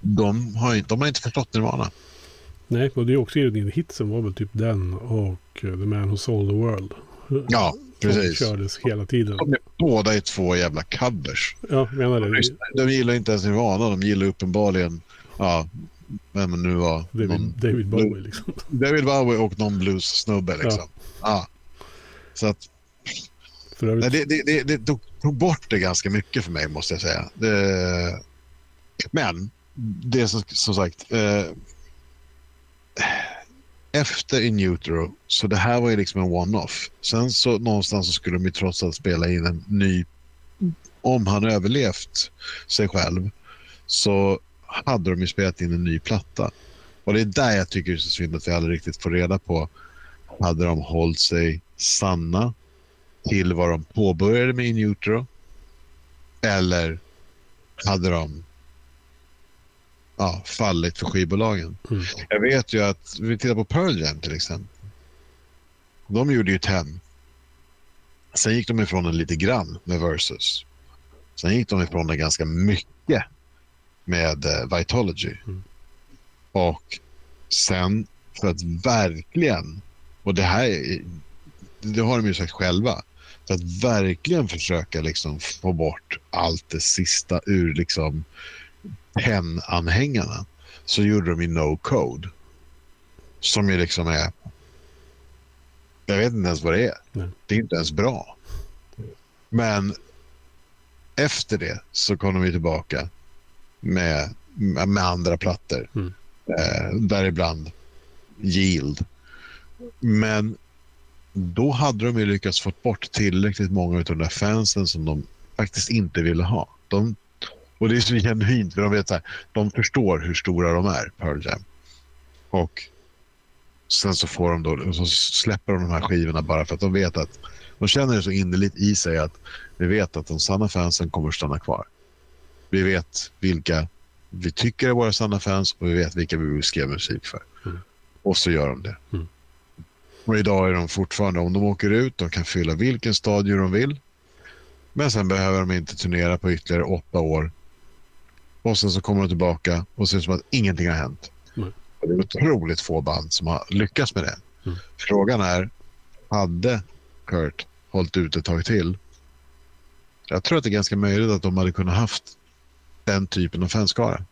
De har, inte- de har inte förstått Nirvana. Nej, och det är också ironin. Hitsen var väl typ den och eh, The Man Who Sold the World. Ja, Som precis. kördes hela tiden. De är båda är två jävla covers. Ja, menar det. De gillar inte ens Nirvana, de gillar uppenbarligen, ja, vem nu var. David, någon- David Bowie liksom. David Bowie och någon blues-snubbe liksom. Ja. Så att, nej, det, det, det, det tog bort det ganska mycket för mig måste jag säga. Det, men, det är som, som sagt, eh, efter In Utero, så det här var ju liksom en one-off. Sen så någonstans så skulle de ju trots allt spela in en ny, om han överlevt sig själv, så hade de ju spelat in en ny platta. Och det är där jag tycker det är så synd att vi aldrig riktigt får reda på, hade de hållit sig sanna till vad de påbörjade med In Utero? Eller hade de ja, fallit för skivbolagen? Mm. Jag vet ju att, vi tittar på Pearl Jam till exempel. De gjorde ju 10. Sen gick de ifrån den lite grann med Versus. Sen gick de ifrån den ganska mycket med eh, Vitology. Mm. Och sen för att verkligen, och det här är- det har de ju sagt själva, för att verkligen försöka liksom få bort allt det sista ur liksom pennanhängarna så gjorde de ju No Code. Som ju liksom är... Jag vet inte ens vad det är. Nej. Det är inte ens bra. Men efter det så kom de ju tillbaka med, med andra plattor. Mm. Eh, däribland Yield. Men då hade de ju lyckats få bort tillräckligt många av de där fansen som de faktiskt inte ville ha. De, och det är så genuint, för de vet så här, de förstår hur stora de är, Pearl Jam. Och sen så får de då, så släpper de de här skivorna bara för att de vet att de känner det så innerligt i sig att vi vet att de sanna fansen kommer att stanna kvar. Vi vet vilka vi tycker är våra sanna fans och vi vet vilka vi vill skriva musik för. Mm. Och så gör de det. Mm. Och idag är de fortfarande, om de åker ut, de kan fylla vilken stadion de vill. Men sen behöver de inte turnera på ytterligare åtta år. Och sen så kommer de tillbaka och ser ut som att ingenting har hänt. Och det är otroligt få band som har lyckats med det. Mm. Frågan är, hade Kurt hållit ut ett tag till? Jag tror att det är ganska möjligt att de hade kunnat haft den typen av fanskara.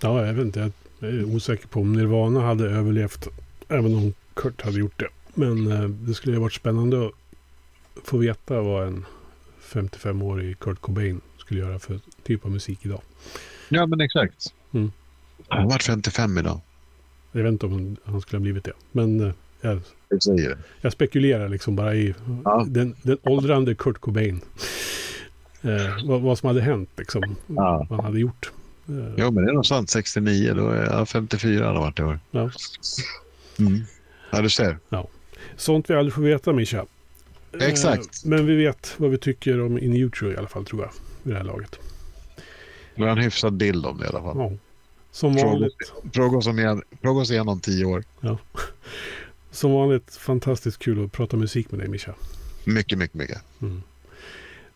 ja, jag vet inte. Jag är osäker på om Nirvana hade överlevt. Även om Kurt hade gjort det. Men eh, det skulle ju varit spännande att få veta vad en 55-årig Kurt Cobain skulle göra för typ av musik idag. Ja, men exakt. Mm. Han har varit 55 idag. Jag vet inte om han skulle ha blivit det. Men eh, jag, Jag säger det. jag spekulerar liksom bara i Ja. den, den åldrande Kurt Cobain. Eh, vad, vad som hade hänt liksom. Ja. Vad han hade gjort. Eh, Jo, men det är nog sant. 69, då är jag 54 har varit i år. ja. Mm. Ja, du ser. Sånt vi aldrig får veta, Mischa. Eh, Exakt. Men vi vet vad vi tycker om In Utero i alla fall, tror jag. Vid det här laget. Du har en hyfsad bild om det i alla fall. Ja. Som vanligt, Fråga oss, om igen, fråga oss igen om tio år. som vanligt fantastiskt kul att prata musik med dig, Mischa. Mycket, mycket, mycket. Mm.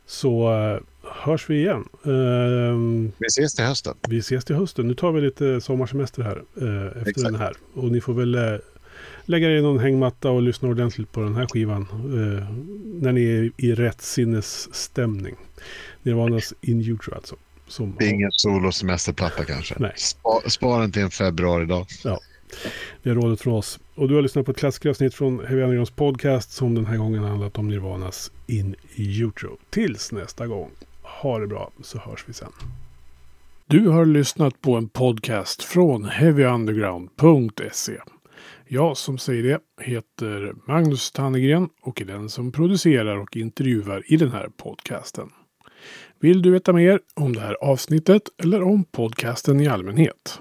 Så uh, hörs vi igen. Uh, vi ses till hösten. Vi ses till hösten. Nu tar vi lite sommarsemester här uh, efter Exakt. den här. Och ni får väl lägga er i någon hängmatta och lyssna ordentligt på den här skivan. när ni är i rätt sinnesstämning. Nirvanas In Utro alltså. Som det är ingen solosemesterplatta kanske. Nej. Spara spar den till en februaridag. Ja. Det är rådet från oss. Och du har lyssnat på ett klassiskt från Heavy Undergrounds podcast som den här gången handlat om Nirvanas In Utro. Tills nästa gång. Ha det bra så hörs vi sen. Du har lyssnat på en podcast från heavyunderground.se. Jag som säger det heter Magnus Tannegren och är den som producerar och intervjuar i den här podcasten. Vill du veta mer om det här avsnittet eller om podcasten i allmänhet?